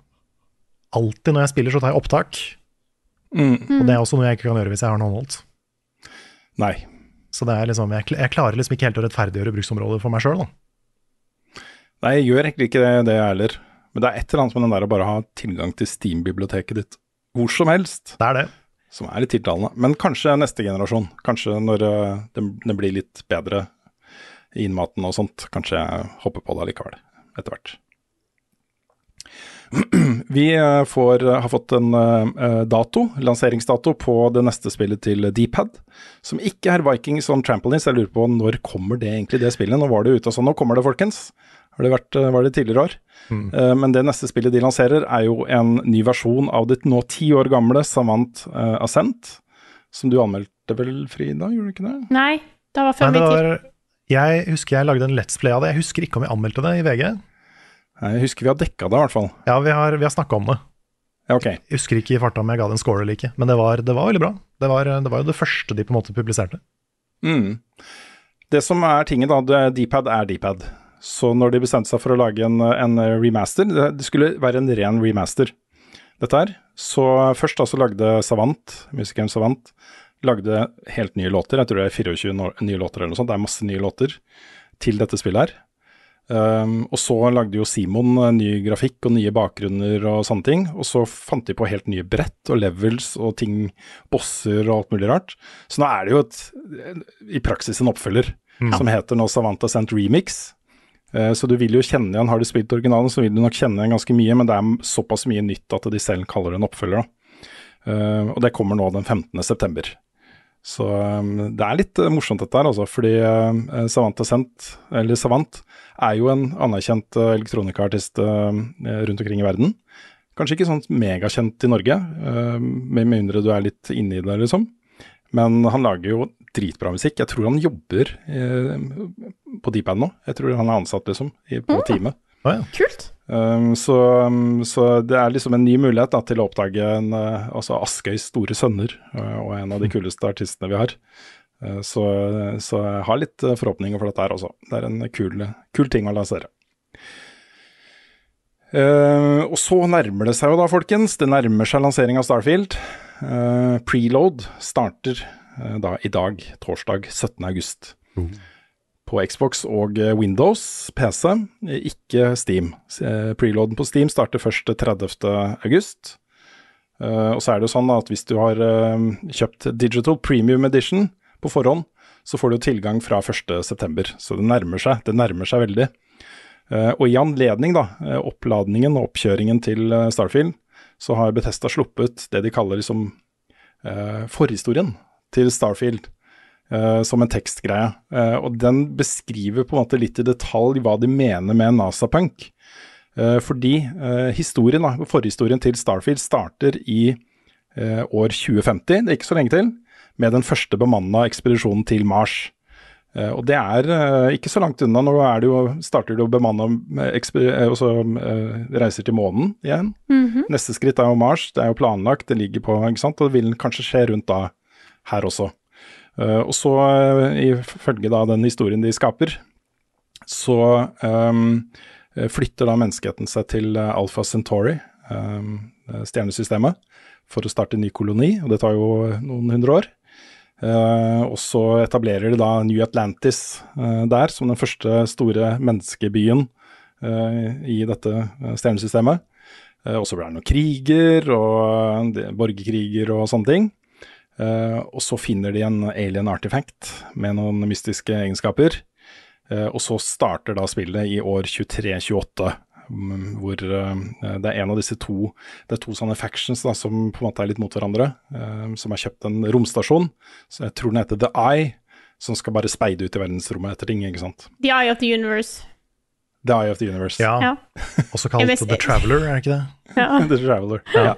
alltid når jeg spiller, så tar jeg opptak. Mm. Og det er også noe jeg ikke kan gjøre hvis jeg har noe håndholdt. Nei. Så det er liksom, jeg, jeg klarer liksom ikke helt å rettferdiggjøre bruksområdet for meg sjøl. Nei, jeg gjør egentlig ikke det, det jeg heller. Men det er et eller annet med den der å bare ha tilgang til Steam-biblioteket ditt hvor som helst, Det er det. Som er litt tiltalende. Men kanskje neste generasjon. Kanskje når eh, det, blir litt bedre i innmaten og sånt. Kanskje jeg hopper på det allikevel, etter hvert. Vi eh, får, har fått en eh, dato, lanseringsdato på det neste spillet til Dpad, som ikke er Vikings on Trampolines. Jeg lurer på når kommer det egentlig, det spillet? Nå var det ute og sånn, nå kommer det, folkens. Har det vært, eh, var det tidligere år? Eh, Men det neste spillet de lanserer, er jo en ny versjon av ditt nå ti år gamle Savant uh, Ascent, som du anmeldte vel, Frida, gjorde du ikke det? Nei, det var før min tid. jeg husker jeg lagde en Let's Play av det. Jeg husker ikke om jeg anmeldte det i VG. Jeg husker vi har dekka det, i hvert fall. Ja, vi har, vi har snakka om det. Ja, ok. Jeg husker ikke i farta om jeg ga det en score eller ikke, men det var, det var veldig bra. Det var, det var jo det første de på en måte publiserte. Mm. Det som er tinget, da, D-pad er D-pad. Så når de bestemte seg for å lage en, en remaster Det skulle være en ren remaster, dette her. Så først da så lagde Savant, musikeren Savant, lagde helt nye låter. Jeg tror det er 24 nye låter eller noe sånt. Det er masse nye låter til dette spillet her. Um, og så lagde jo Simon eh, ny grafikk og nye bakgrunner og sånne ting. Og så fant de på helt nye brett og levels og ting, bosser og alt mulig rart. Så nå er det jo et, i praksis en oppfølger som heter nå Savanta Sent Remix. Eh, Så du vil jo kjenne igjen, har du spilt originalen, så vil du nok kjenne igjen ganske mye, men det er såpass mye nytt at de selv kaller det en oppfølger. da. Eh, Og det kommer nå den 15. september. Så um, det er litt eh, morsomt dette her, altså. Fordi Savant Ascent, eller Savant, er jo en anerkjent elektronikaartist rundt omkring i verden. Kanskje ikke sånn megakjent i Norge, med mindre du er litt inni det, liksom. Men han lager jo dritbra musikk. Jeg tror han jobber eh, på Deepad nå. Jeg tror han er ansatt, liksom, i, på teamet. Kult. Um, så, um, så det er liksom en ny mulighet da, til å oppdage en, uh, altså Askøys store sønner, uh, og en av de kuleste artistene vi har. Uh, så, så jeg har litt uh, forhåpninger for dette her også. Det er en kul, kul ting å lansere. Uh, og så nærmer det seg jo da, folkens. Det nærmer seg lansering av Starfield. Uh, preload starter da i dag, torsdag 17. august. På Xbox og eh, Windows PC, eh, ikke Steam. Eh, Preloaden på Steam starter først 30. august. Og så er det jo sånn at hvis du har kjøpt Digital Premium Edition på forhånd, så får du tilgang fra 1.9. Så det nærmer seg. Det nærmer seg veldig. Og i anledning da, oppladningen og oppkjøringen til Starfield, så har Bethesda sluppet det de kaller liksom forhistorien til Starfield. uh, som en tekstgreie. Uh, og den beskriver på en måte litt i detalj hva de mener med NASA-punk. Uh, fordi historien, da, forhistorien til Starfield starter i år 2050, det er ikke så lenge til, med den første bemanna ekspedisjonen til Mars. Og det er ikke så langt unna. Nå det jo, starter det å bemanne og så reiser til månen igjen. Mhm. Neste skritt er jo Mars, det er jo planlagt, det ligger på, ikke sant, og det vil kanskje skje rundt da her også. Uh, og så, uh, ifølge da den historien de skaper, så um, flytter da menneskeheten seg til Alpha Centauri, um, stjernesystemet, for å starte en ny koloni, og det tar jo noen hundre år. Uh, og så etablerer de da New Atlantis uh, der, som den første store menneskebyen uh, i dette stjernesystemet. Og så blir det noen kriger og borgerkriger og sånne ting. Uh, og så finner de en alien artifact med noen mystiske egenskaper. Uh, og så starter da spillet i år 2328, mm, hvor uh, det er en av disse to Det er to sånne factions da, som på en måte er litt mot hverandre, uh, som har kjøpt en romstasjon. Så jeg tror den heter The Eye, som skal bare speide ut i verdensrommet etter ting, ikke sant. The Eye of the Universe. The Eye of the Universe. Ja, Ja. også kalt The Traveler, er det ikke det? Ja. The Traveler. Ja.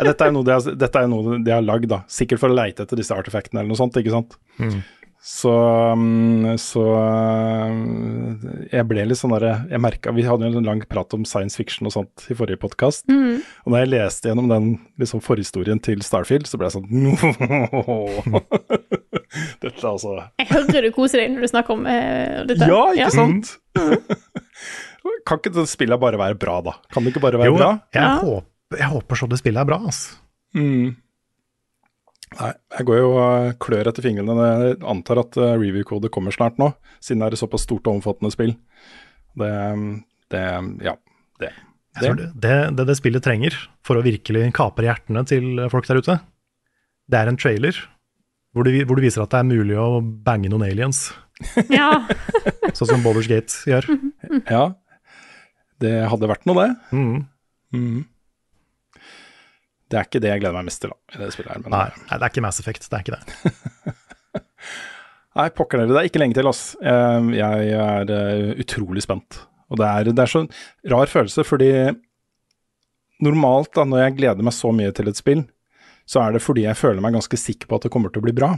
Ja, dette er jo noe de har, dette er noe de har lagd, da. Sikkert for å leite etter disse artefaktene eller noe sånt, ikke sant. Mm. Så, um, så um, jeg ble litt sånn derre Jeg merka Vi hadde jo en lang prat om science fiction og sånt i forrige podkast. Mm. Og da jeg leste gjennom den liksom, forhistorien til Starfield, så ble jeg sånn Dette altså Jeg hører du koser deg når du snakker om uh, dette. Ja, ikke sant? kan ikke spillene bare være bra, da? Kan det ikke bare være Jo, bra? jeg, Ja. håper, jeg håper så det spillet er bra, altså. Mm. Nei, jeg går jo og klør etter fingrene. Jeg antar at uh, review-kode kommer snart nå, siden det er et såpass stort og omfattende spill. Det, det ja. Det. Det, det, det det spillet trenger for å virkelig kapre hjertene til folk der ute, det er en trailer hvor du, hvor du viser at det er mulig å bange noen aliens, Ja. sånn som Bowlers Gate gjør. Ja, det hadde vært noe, det. Mm. Mhm. Det er ikke det jeg gleder meg mest til da, i det spillet her. Men, Nei, nei, det er ikke Mass Effect, det er ikke det. Nei, pokker dere, det er ikke lenge til, ass. Eh, Jeg er eh, utrolig spent. Og det er, det er så rar følelse, fordi normalt da, når jeg gleder meg så mye til et spill, så er det fordi jeg føler meg ganske sikker på at det kommer til å bli bra.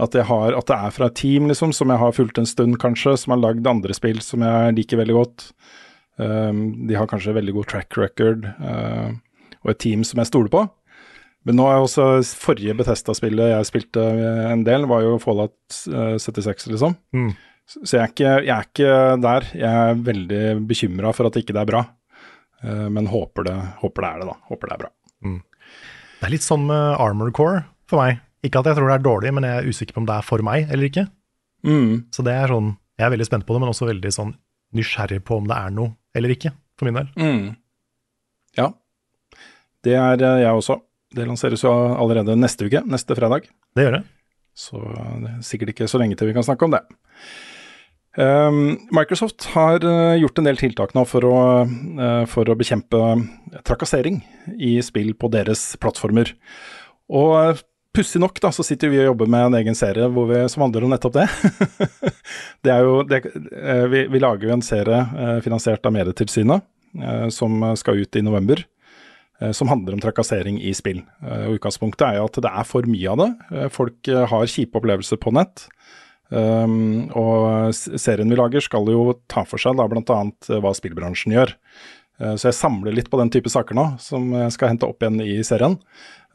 At, jeg har, at det er fra et team liksom, som jeg har fulgt en stund, kanskje, som har lagd andre spill som jeg liker veldig godt. Um, de har kanskje veldig god track record. Uh, og et team som jeg stoler på. Men nå er også forrige Betesta-spillet jeg spilte en del, var jo Fallout eh, 76, liksom. Mm. Så jeg er, ikke, jeg er ikke der. Jeg er veldig bekymra for at ikke det er bra. Eh, Men håper det, håper det er det, da. Håper det er bra. Det er litt sånn med Armor Core for meg. Ikke at jeg tror det er dårlig, men jeg er usikker på om det er for meg eller ikke. Mm. Så det er sånn, jeg er veldig spent på det, men også veldig sånn nysgjerrig på om det er noe eller ikke, for min del. Mm. Ja. Det er eh, jeg også. Det lanseres jo allerede neste uke, neste fredag. Det gjør det. Så det er sikkert ikke så lenge til vi kan snakke om det. Um, Microsoft har eh, gjort en del tiltak nå for å, eh, for å bekjempe trakassering i spill på deres plattformer. Og pussig nok da, så sitter vi og jobber med en egen serie hvor vi, som handler om nettopp det. det er jo, det, eh, vi, vi lager jo en serie eh, finansiert av Medietilsynet eh, som skal ut i november eh, som handler om trakassering i spill. Eh, og Utgangspunktet er jo at det er for mye av det. Eh, Folk eh, har kjipe opplevelser på nett. Um, og serien vi lager skal jo ta for seg da bl.a. hva spillbransjen gjør. Eh, Så jeg samler litt på den type saker nå, som jeg skal hente opp igjen i serien.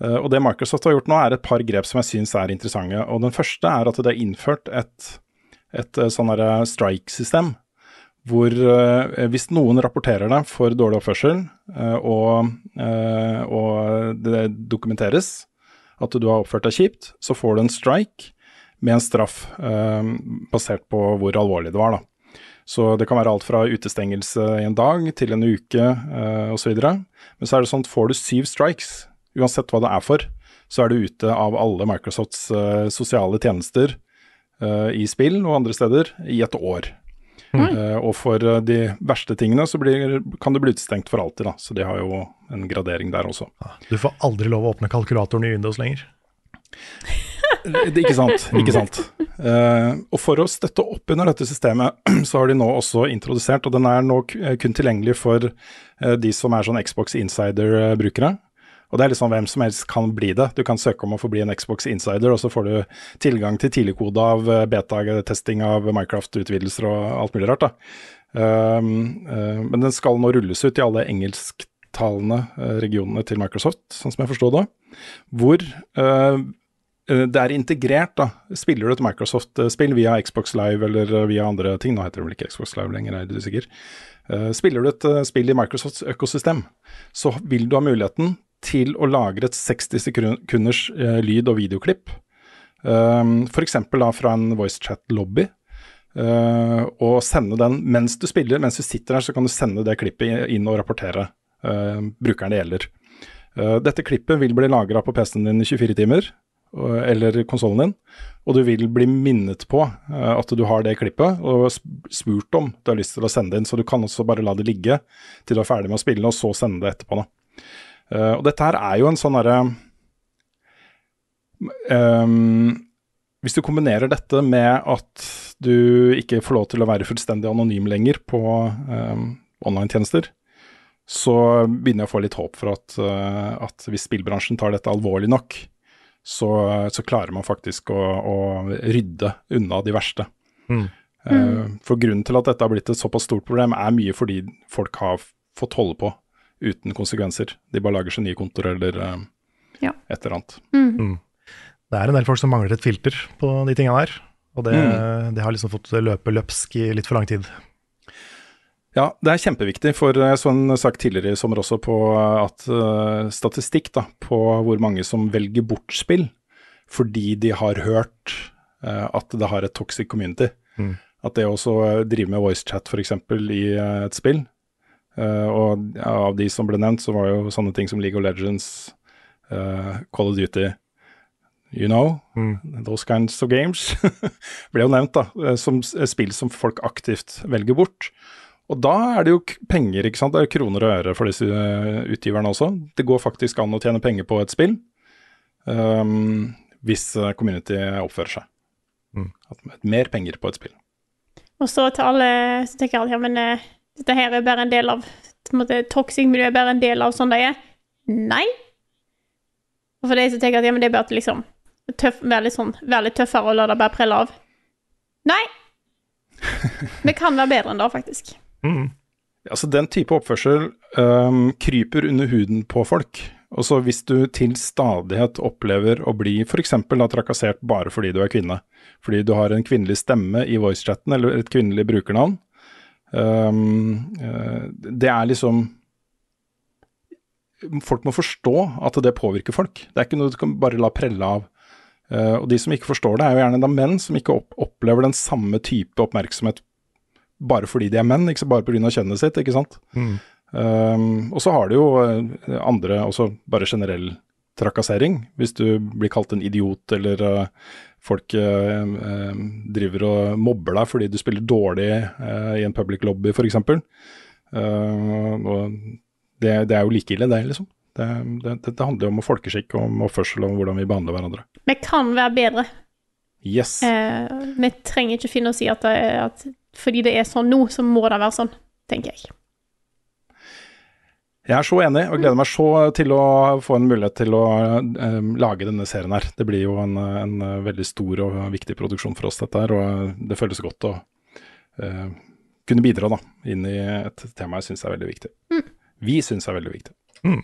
Eh, Og det Microsoft har gjort nå, er et par grep som jeg syns er interessante. Og Den første er at det er innført et, et eh, sånn strike-system. Hvor eh, hvis noen rapporterer deg for dårlig oppførsel, eh, og, eh, og det dokumenteres at du har oppført deg kjipt, så får du en strike med en straff basert på hvor alvorlig det var. da. Så det kan være alt fra utestengelse i en dag til en uke osv. Men så er det sånn at får du syv strikes, uansett hva det er for, så er du ute av alle Microsofts sosiale tjenester i spill og andre steder i et år. Eh, og for eh, de verste tingene så blir, kan du bli utestengt for alltid, da. Så de har jo en gradering der også. Du får aldri lov å åpne kalkulatoren i Windows lenger. Det, ikke sant. ikke sant. Uh, og for å støtte opp under dette systemet, så har de nå også introdusert, og den er nå kun tilgjengelig for uh, de som er sånn Xbox Insider-brukere. Og det er liksom hvem som helst kan bli det. Du kan søke om å få bli en Xbox Insider, og så får du tilgang til tidligkode av eh, beta-testing av Minecraft-utvidelser og alt mulig rart. Um, uh, men den skal nå rulles ut i alle engelsktalende eh, regionene til Microsoft, sånn som jeg forstår det. Hvor eh, det er integrert, da. Spiller du et Microsoft-spill via Xbox Live eller via andre ting, nå heter det vel ikke Xbox Live lenger, er du sikker. Spiller du et spill i Microsofts økosystem, så vil du ha muligheten til å lagre et 60 sekunders eh, lyd- og videoklipp. Um, F.eks. da fra en voicechat-lobby. Uh, og sende den mens du spiller, mens du sitter der, så kan du sende det klippet inn og rapportere uh, brukeren det gjelder. Uh, dette klippet vil bli lagra på PC-en din i 24 timer, eller konsollen din, og du vil bli minnet på eh, at du har det klippet, og spurt om du har lyst til å sende det inn. Så du kan også bare la det ligge til du er ferdig med å spille, og så sende det etterpå. Da. Eh, og dette her er jo en sånn herre um, Hvis du kombinerer dette med at du ikke får lov til å være fullstendig anonym lenger på um, online-tjenester, så begynner jeg å få litt håp for at, uh, at hvis spillbransjen tar dette alvorlig nok, så, så klarer man faktisk å, å rydde unna de verste. Mm. Uh, for grunnen til at dette har blitt et såpass stort problem, er mye fordi folk har fått holde på uten konsekvenser. De bare lager seg nye kontor eller uh, Ja. et eller annet. Mm. Det er en del folk som mangler et filter på de tinga der, og det, Mm. det har liksom fått løpe løpsk i litt for lang tid. Ja, det er kjempeviktig, for jeg så en sak tidligere i sommer også på at uh, statistikk da, på hvor mange som velger bort spill fordi de har hørt uh, at det har et toxic community. Mm. At det også eh, drive med voicechat f.eks. i eh, et spill. Eh, og av de som ble nevnt, så var jo sånne ting som League of Legends, uh, Call of Duty, you know, Mm. those kinds of games, ble jo nevnt da, eh, som spill som folk aktivt velger bort. Og da er det jo penger, ikke sant. Det er jo kroner og øre for disse utgiverne også. Det går faktisk an å tjene penger på et spill um, hvis community oppfører seg. Mm. At mer penger på et spill. Og så til alle som tenker at ja, men dette her er bare en del av måte, Toxic miljø er bare en del av sånn det er. Nei. Og for de som tenker at ja, men det er bare at liksom tøff, være, sånn, være tøffere og la det bare prelle av. Nei. Vi kan være bedre enn det, faktisk. Mm. Altså Den type oppførsel um, kryper under huden på folk. Og så hvis du til stadighet opplever å bli f.eks. trakassert bare fordi du er kvinne, fordi du har en kvinnelig stemme i voicechatten eller et kvinnelig brukernavn, det er liksom Folk må forstå at det påvirker folk. Det er ikke noe du kan bare la prelle av. Uh, og de som ikke forstår det, er jo gjerne da menn som ikke opp opplever den samme type oppmerksomhet bare fordi de er menn, ikke så bare pga. kjønnet sitt, ikke sant. Mm. Um, og så har du jo uh, andre, også bare generell trakassering. Hvis du blir kalt en idiot, eller uh, folk driver og mobber deg fordi du spiller dårlig i en public lobby, f.eks. Uh, og det, det, er jo like ille, det, liksom. Det, det, det handler jo om folkeskikk, om oppførsel og om hvordan vi behandler hverandre. Vi kan være bedre. Yes. Eh, vi trenger ikke finne oss i at, at, fordi det er sånn nå, så må det være sånn, tenker jeg. Jeg er så enig, og gleder meg så til å få en mulighet til å um, lage denne serien her. Det blir jo en, en, veldig stor og viktig produksjon for oss, dette her, og det føles godt å uh, kunne bidra da, inn i et tema jeg syns er veldig viktig. Mm. Vi syns er veldig viktig. Mm.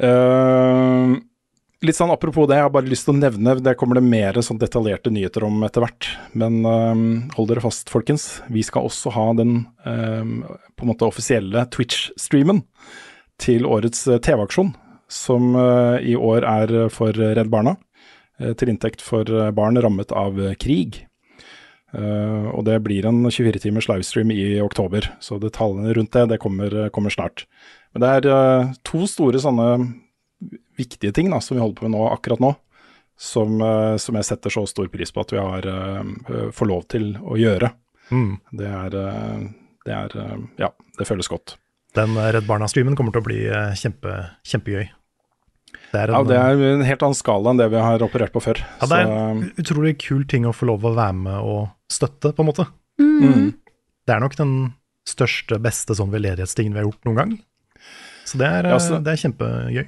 Uh, litt sånn apropos det, jeg har bare lyst til å nevne, det kommer det mer sånn detaljerte nyheter om etter hvert. Men um, hold dere fast, folkens. Vi skal også ha den um, på en måte offisielle Twitch-streamen til årets TV-aksjon, som i år er for Redd Barna. til inntekt for barn rammet av krig. Uh, og det blir en 24 timers livestream i oktober, så detaljene rundt det, det kommer, kommer snart. Men det er uh, to store sånne viktige ting da, som vi holder på med nå, akkurat nå, som, uh, som jeg setter så stor pris på at vi har får lov til å gjøre. Mm. Det er, det er Ja, det føles godt. Den Redd Barna-streamen kommer til å bli kjempe, kjempegøy. Det er, en, ja, det er en helt annen skala enn det vi har operert på før. Ja, det er en utrolig kul ting å få lov å være med og støtte, på en måte. Mm. Det er nok den største, beste sånn veldedighetstingen vi har gjort noen gang. Så det er, ja, så, det er kjempegøy.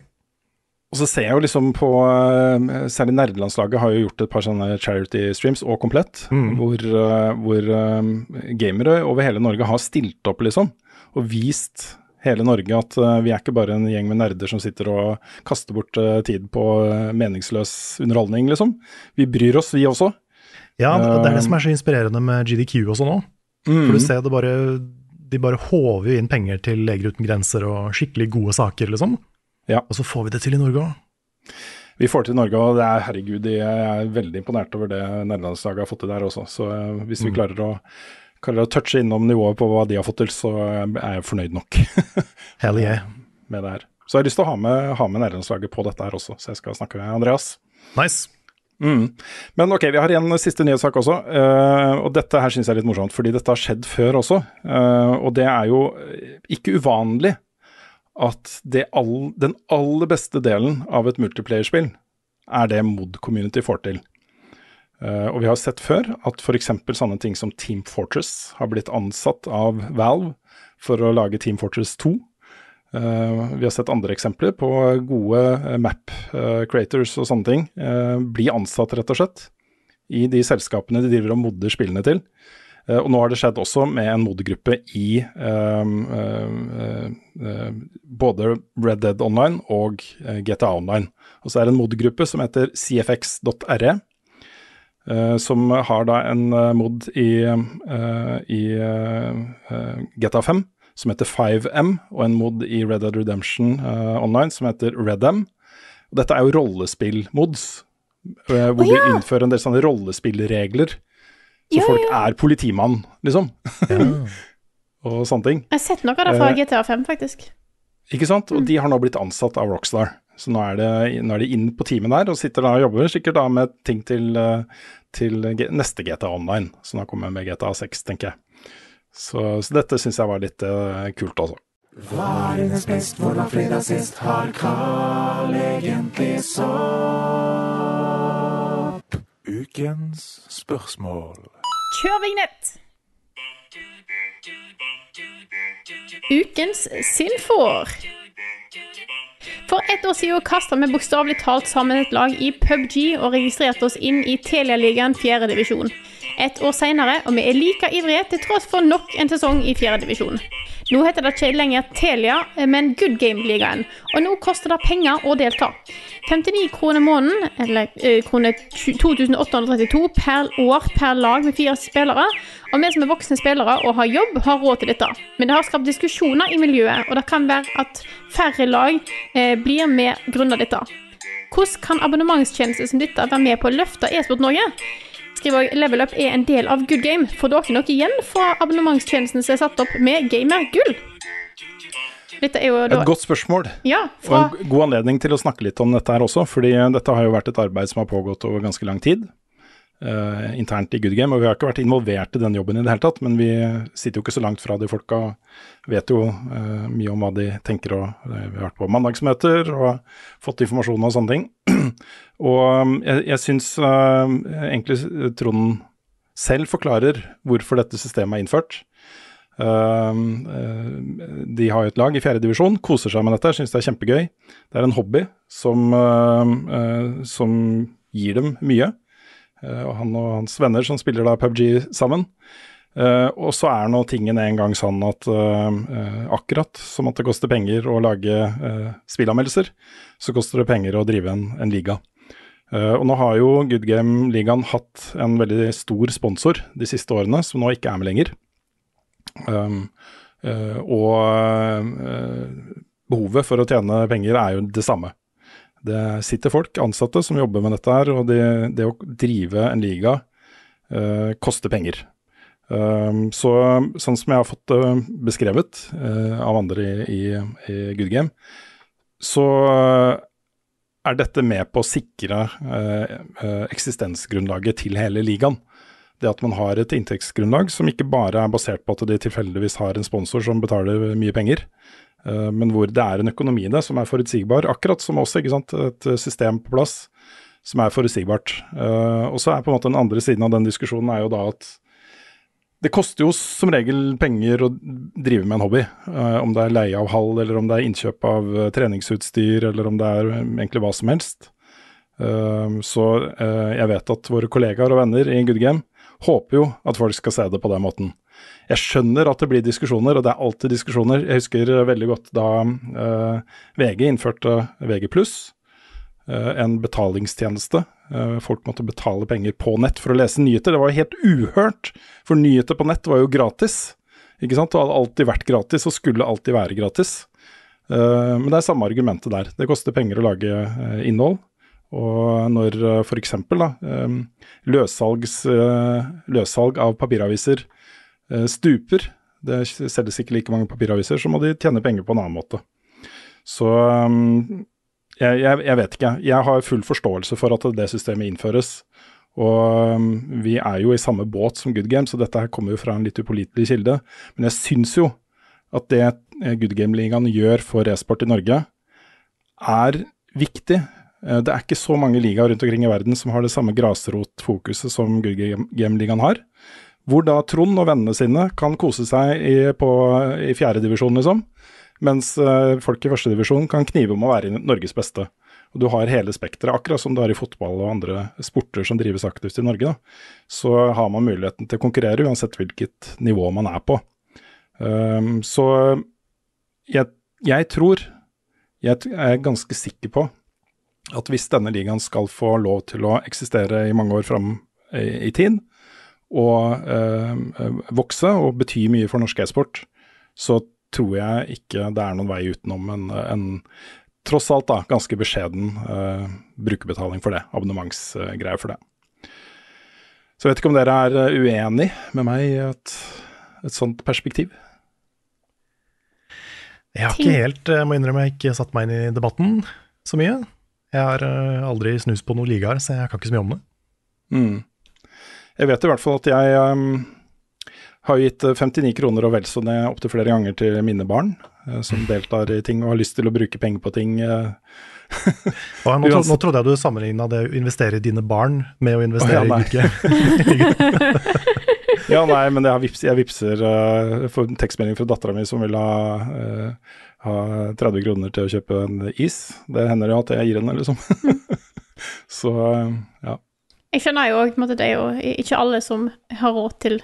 Og så ser jeg jo liksom på eh, Særlig nerdelandslaget har jo gjort et par sånne charity streams, og komplett, mm. hvor, eh, hvor um, gamere over hele Norge har stilt opp, liksom, og vist hele Norge at vi er ikke bare en gjeng med nerder som sitter og kaster bort tid på meningsløs underholdning, liksom. Vi bryr oss, vi også. Ja, det er det som er så inspirerende med GDQ også nå. Mm. For du ser det bare De bare håver jo inn penger til Leger uten grenser og skikkelig gode saker, liksom. Ja. Og så får vi det til i Norge òg. Vi får det til i Norge, og det er herregud, jeg er veldig imponert over det nederlandslaget har fått til der også. Så hvis vi Mm. klarer å klarer å touche innom nivået på hva de har fått til, så er jeg fornøyd nok. Hell yeah. med det her. Så jeg har lyst til å ha med, ha med nederlandslaget på dette her også, så jeg skal snakke med Andreas. Nice. Mm. Men ok, vi har en siste nyhetssak også, uh, og dette her syns jeg er litt morsomt, fordi dette har skjedd før også. Uh, og det er jo ikke uvanlig at all, den aller beste delen av et multiplayer-spill er det Mod-community får til. Uh, og vi har sett før at f.eks. sånne ting som Team Fortress har blitt ansatt av Valve for å lage Team Fortress 2. Uh, vi har sett andre eksempler på gode uh, map creators og sånne ting bli ansatt, rett og slett, i de selskapene de driver og modder spillene til. Og nå har det skjedd også med en mod-gruppe i både Red Dead Online og GTA Online. Og så er det en mod-gruppe som heter cfx.re. Uh, som har da en uh, mod i, uh, i GTA 5 som heter 5M, og en mod i Red Dead Redemption Online som heter RedM. Og dette er jo rollespillmods, hvor oh, ja. de innfører en del sånne rollespillregler. Så jo, folk jo. er politimann, liksom. og sånne ting. Jeg har sett noe av det fra Eh, GTA 5, faktisk. Ikke sant? Og de har nå blitt ansatt av Rockstar. Så nå er, det, nå er de inn på teamet der og sitter da og jobber sikkert da med ting til, eh, til neste GTA Online. Så nå kommer jeg med GTA 6, tenker jeg. Så, så dette syns jeg var litt uh, kult altså. Hva er hennes best, hvor var fredag sist? Har Carl egentlig sopp? Ukens spørsmål. Kjør vignett! Ukens Sinfor. For ett år siden kasta vi bokstavelig talt sammen et lag i PubG og registrerte oss inn i Telialigaen 4. divisjon. Et år senere, og vi er like ivrige til tross for nok en sesong i fjerdedivisjon. Nå heter det ikke lenger Telia, men Good Game-ligaen, og nå koster det penger å delta. 59 kroner måneden, eller eh, kroner 2832 per år per lag med fire spillere. Og vi som er voksne spillere og har jobb, har råd til dette. Men det har skapt diskusjoner i miljøet, og det kan være at færre lag eh, blir med grunnet dette. Hvordan kan abonnementstjenester som dette være med på å løfte e-sport Norge? Skriver òg Level Up er en del av Good Game. Får dere noe igjen fra abonnementstjenesten som er satt opp med Gamergull? Dette er jo da Et godt spørsmål. Ja, fra Og en god anledning til å snakke litt om dette her også, fordi dette har jo vært et arbeid som har pågått over ganske lang tid. Eh, internt i Good Game, og vi har ikke vært involvert i den jobben i det hele tatt, men vi sitter jo ikke så langt fra de folka, vet jo uh, mye om hva de tenker og eh, Vi har vært på mandagsmøter og fått informasjon og sånne ting. og um, jeg, jeg syns uh, egentlig Trond selv forklarer hvorfor dette systemet er innført. Eh, de har jo et lag i fjerdedivisjon, koser seg med dette, syns det er kjempegøy. Det er en hobby som, uh, uh, som gir dem mye. Eh, og han og hans venner som spiller da PubG sammen. Eh, og så er nå tingen en gang sånn at eh, akkurat som at det koster penger å lage spillanmeldelser, så koster det penger å drive en, en liga. Uh, og nå har jo Good Game-ligaen hatt en veldig stor sponsor de siste årene, som nå ikke er med lenger. Um, uh, og uh, behovet for å tjene penger er jo det samme. Det sitter folk, ansatte, som jobber med dette her, og det, det å drive en liga eh, koster penger. Um, så sånn som jeg har fått det beskrevet eh, av andre i, i, i Good Game, så er dette med på å sikre eh, eh, eksistensgrunnlaget til hele ligaen. Det at man har et inntektsgrunnlag som ikke bare er basert på at de tilfeldigvis har en sponsor som betaler mye penger, eh, men hvor det er en økonomi i som er forutsigbar. Akkurat som også, ikke sant. Et system på plass som er forutsigbart. Eh, og så er på en måte den andre siden av den diskusjonen er jo da at det koster jo som regel penger å drive med en hobby. eh, om det er leie av hall, eller om det er innkjøp av eh, treningsutstyr, eller om det er eh, egentlig hva som helst. Eh, så eh, jeg vet at våre kollegaer og venner i Good Game håper jo at folk skal se det på den måten. Jeg skjønner at det blir diskusjoner, og det er alltid diskusjoner. Jeg husker eh, veldig godt da eh, VG innførte VG+, eh, en betalingstjeneste. Eh, folk måtte betale penger på nett for å lese nyheter. Det var helt uhørt, for nyheter på nett var jo gratis. Ikke sant? Det hadde alltid vært gratis, og skulle alltid være gratis. Eh, men det er samme argumentet der. Det koster penger å lage eh, innhold. Og når f.eks. Løssalg av papiraviser stuper, det selges ikke like mange papiraviser, så må de tjene penger på en annen måte. Så um, jeg, jeg, jeg vet ikke. Jeg har full forståelse for at det systemet innføres. Og um, vi er jo i samme båt som Good Game, så dette her kommer jo fra en litt upålitelig kilde. Men jeg syns jo at det eh, Good Game-ligaen gjør for e-sport i Norge, er viktig. Eh, Det er ikke så mange ligaer rundt omkring i verden som har det samme grasrotfokuset som Good Game-ligaen har. Hvor da Trond og vennene sine kan kose seg i, på, i fjerdedivisjon, liksom. Mens eh, folk i førstedivisjon kan knive om å være Norges beste. Og du har hele spekteret, akkurat som du har i fotball og andre sporter som drives aktivt i Norge. Da. Så har man muligheten til å konkurrere uansett hvilket nivå man er på. Um, så jeg, jeg tror, jeg er ganske sikker på, at hvis denne ligaen skal få lov til å eksistere i mange år fram i, i tid, og eh, vokse og bety mye for norsk e-sport, så tror jeg ikke det er noen vei utenom en, en tross alt da, ganske beskjeden eh, brukerbetaling for det, abonnementsgreier for det. Så jeg vet ikke om dere er eh, uenig med meg i et, et sånt perspektiv? Jeg har ikke helt, jeg må innrømme, jeg har ikke satt meg inn i debatten så mye. Jeg har aldri snust på noen ligaer, så jeg kan ikke så mye om det. Mm. Jeg vet i hvert fall at jeg um, har gitt eh, 59 kroner og vel så det opptil flere ganger til mine barn, uh, som deltar i ting og har lyst til å bruke penger på ting. Uh, ja, nå, tro, nå trodde jeg du sammenligna det å investere i dine barn med å investere oh, ja, i Gudke. Ja, nei, men jeg, vips, jeg vipser uh, for en tekstmelding fra dattera mi som vil ha, eh, ha 30 kroner til å kjøpe en is. Det hender jo at jeg gir henne, liksom. så eh, ja. Jeg skjønner jo at det er jo ikke alle som har råd til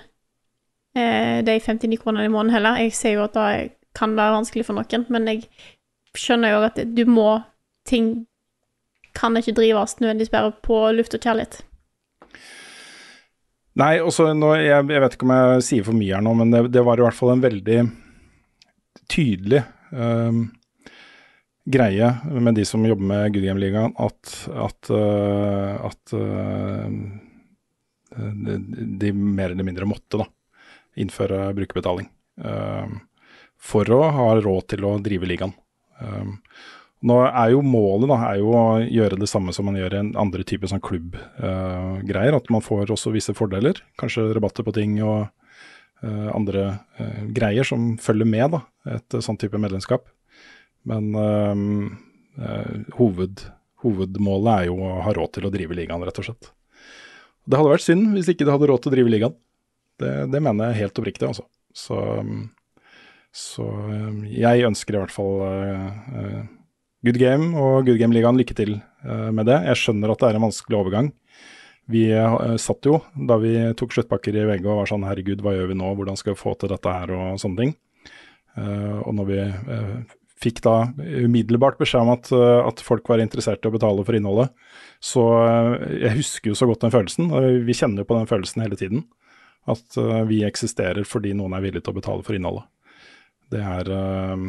eh, de 59 kronene i måneden heller. Jeg ser jo at det kan være vanskelig for noen, men jeg skjønner jo at du må Ting kan ikke drives nødvendigvis bare på luft og kjærlighet. Nei, også nå, jeg, jeg vet ikke om jeg sier for mye her nå, men det, det var i hvert fall en veldig tydelig um, greie med de som jobber med Good Game Ligaen, at, at, uh, at uh, de, mer eller mindre måtte da, innføre brukerbetaling. Uh, for å ha råd til å drive ligaen. Nå er jo Målet da, er jo å gjøre det samme som man gjør i en andre type sånn klubbgreier. At man får også visse fordeler. Kanskje rabatter på ting og andre greier som følger med da, et sånn type medlemskap. Men hoved, hovedmålet er jo å ha råd til å drive ligaen, rett og slett. Det hadde vært synd hvis ikke det hadde råd til å drive ligaen. Det, det mener jeg helt oppriktig, altså. Så så jeg ønsker i hvert fall uh, good game og good game-ligaen lykke til uh, med det. Jeg skjønner at det er en vanskelig overgang. Vi uh, satt jo da vi tok sluttpakker i VG og var sånn herregud, hva gjør vi nå, hvordan skal vi få til dette her og sånne ting. og når vi fikk da umiddelbart beskjed om at, at, folk var interessert i å betale for innholdet, så jeg husker jo så godt den følelsen. og Vi kjenner jo på den følelsen hele tiden. At vi eksisterer fordi noen er villig til å betale for innholdet. Det er, eh,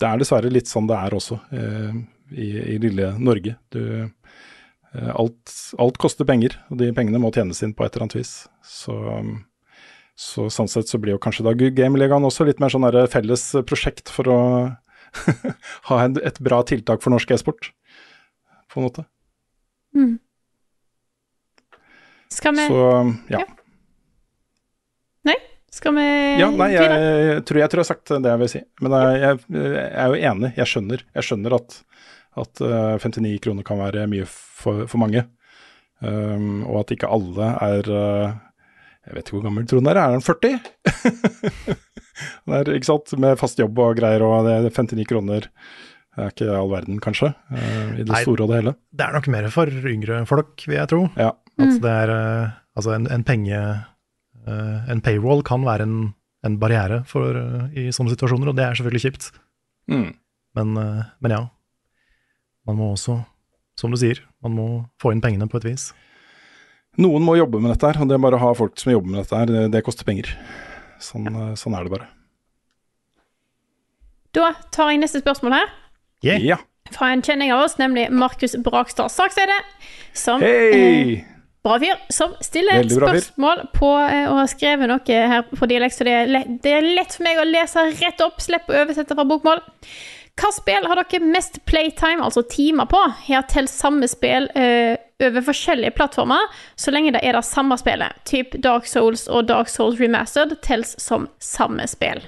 det er dessverre litt sånn det er også eh, i, i lille Norge. Du, eh, alt, alt, koster penger, og de pengene må tjenes inn på et eller annet vis. Så, så sånn sett så blir jo kanskje da Gameligaen også litt mer sånn felles prosjekt for å ha en, et bra tiltak for norsk e-sport, på en måte. Mm. Skal vi Så ja. ja. Skal vi Ja, nei, jeg, jeg, tror, jeg tror jeg har sagt det jeg vil si. Men jeg, jeg, jeg er jo enig. Jeg skjønner, jeg skjønner at, at 59 eh, kroner kan være mye for, for mange. Um, og at ikke alle er uh, Jeg vet ikke hvor gammel Trond er. Er han 40? er, ikke sant? Med fast jobb og greier, og det er 59 kroner det er ikke all verden, kanskje, uh, i det Nei, store og det hele. Det er nok mer for yngre folk, vil jeg tro. Ja. At det er uh, altså en, en penge Eh, en payroll kan være en, en barriere for, i sånne situasjoner, og det er selvfølgelig kjipt. Mm. Men, men, ja. Man må også, som du sier, man må få inn pengene på et vis. Noen må jobbe med dette her, og det er bare å ha folk som jobber med dette her, det, det koster penger. Sånn, sånn, er det bare. Da tar jeg neste spørsmål her. Yeah. Ja. Fra en kjenning av oss, nemlig Markus Brakstad Sakseide. Som Hei! bra fyr som stiller spørsmål på eh, og har skrevet noe her på dialekt, så det er, lett, det er lett for meg å lese rett opp, slippe å oversette fra bokmål. Hva spill har dere mest playtime, altså timer, på? Her til samme spill uh, over forskjellige plattformer, så lenge det er det samme spillet. Typ Dark Souls og Dark Souls Remastered tels som samme spill.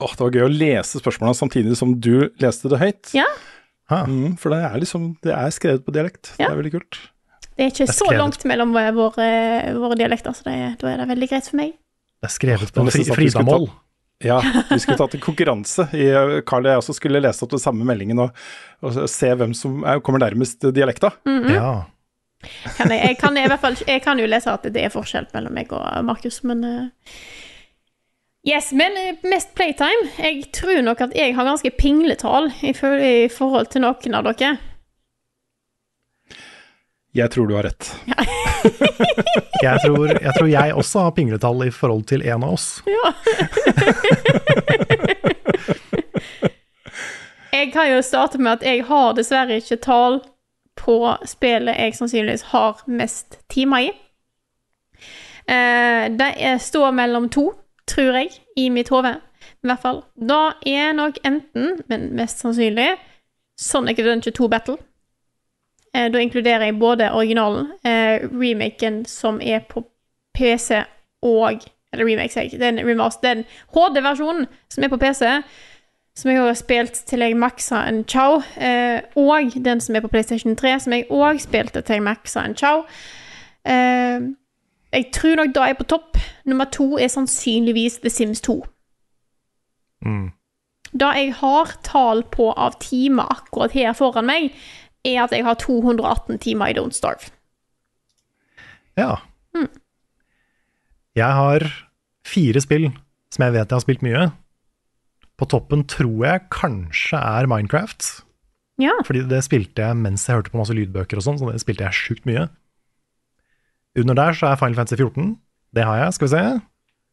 Åh, oh, Det var gøy å lese spørsmålene samtidig som du leste det høyt. Ja. Mm, for det er liksom, det er skrevet på dialekt. Ja. Det er veldig kult. Det er ikke så langt mellom våre, våre dialekter, så det, da er det veldig greit for meg. Det er skrevet på fri, Fridamål. Ja, vi skulle tatt en konkurranse. I, Carl og jeg også skulle lese opp den samme meldingen og, og se hvem som er, kommer nærmest dialekta. Mm -hmm. Ja. Kan jeg, jeg, kan i hvert fall, jeg kan jo lese at det er forskjell mellom meg og Markus, men uh, Yes, men uh, mest playtime. Jeg tror nok at jeg har ganske pingletall i, i forhold til noen av dere. Jeg tror du har rett. jeg, tror, jeg, tror, jeg også har pingletall i forhold til en av oss. Ja. jeg kan jo starte med at jeg har dessverre ikke tall på spillet jeg sannsynligvis har mest timer i. Eh, det står mellom to, tror jeg, i mitt hode. I hvert fall. Da er nok enten, men mest sannsynlig, Sonic Adventure 2 Battle. Eh, da inkluderer jeg både originalen, eh, remaken som er på PC, og Eller remake, sier jeg. Den, den HD-versjonen som er på PC, som jeg har spilt til jeg maksa en chow, eh, og den som er på PlayStation 3, som jeg òg spilte til jeg maksa en chow. Eh, jeg tror nok da er på topp. Nummer to er sannsynligvis The Sims 2. Mm. Da jeg har tall på av timer akkurat her foran meg, er at jeg har 218 timer i Don't Starve. Ja. Mm. Jeg har fire spill som jeg vet jeg har spilt mye. På toppen tror jeg kanskje er Minecraft. Ja. Fordi det spilte jeg mens jeg hørte på masse lydbøker og sånn, så det spilte jeg sjukt mye. Under der så er Final Fantasy 14. Det har jeg, skal vi se.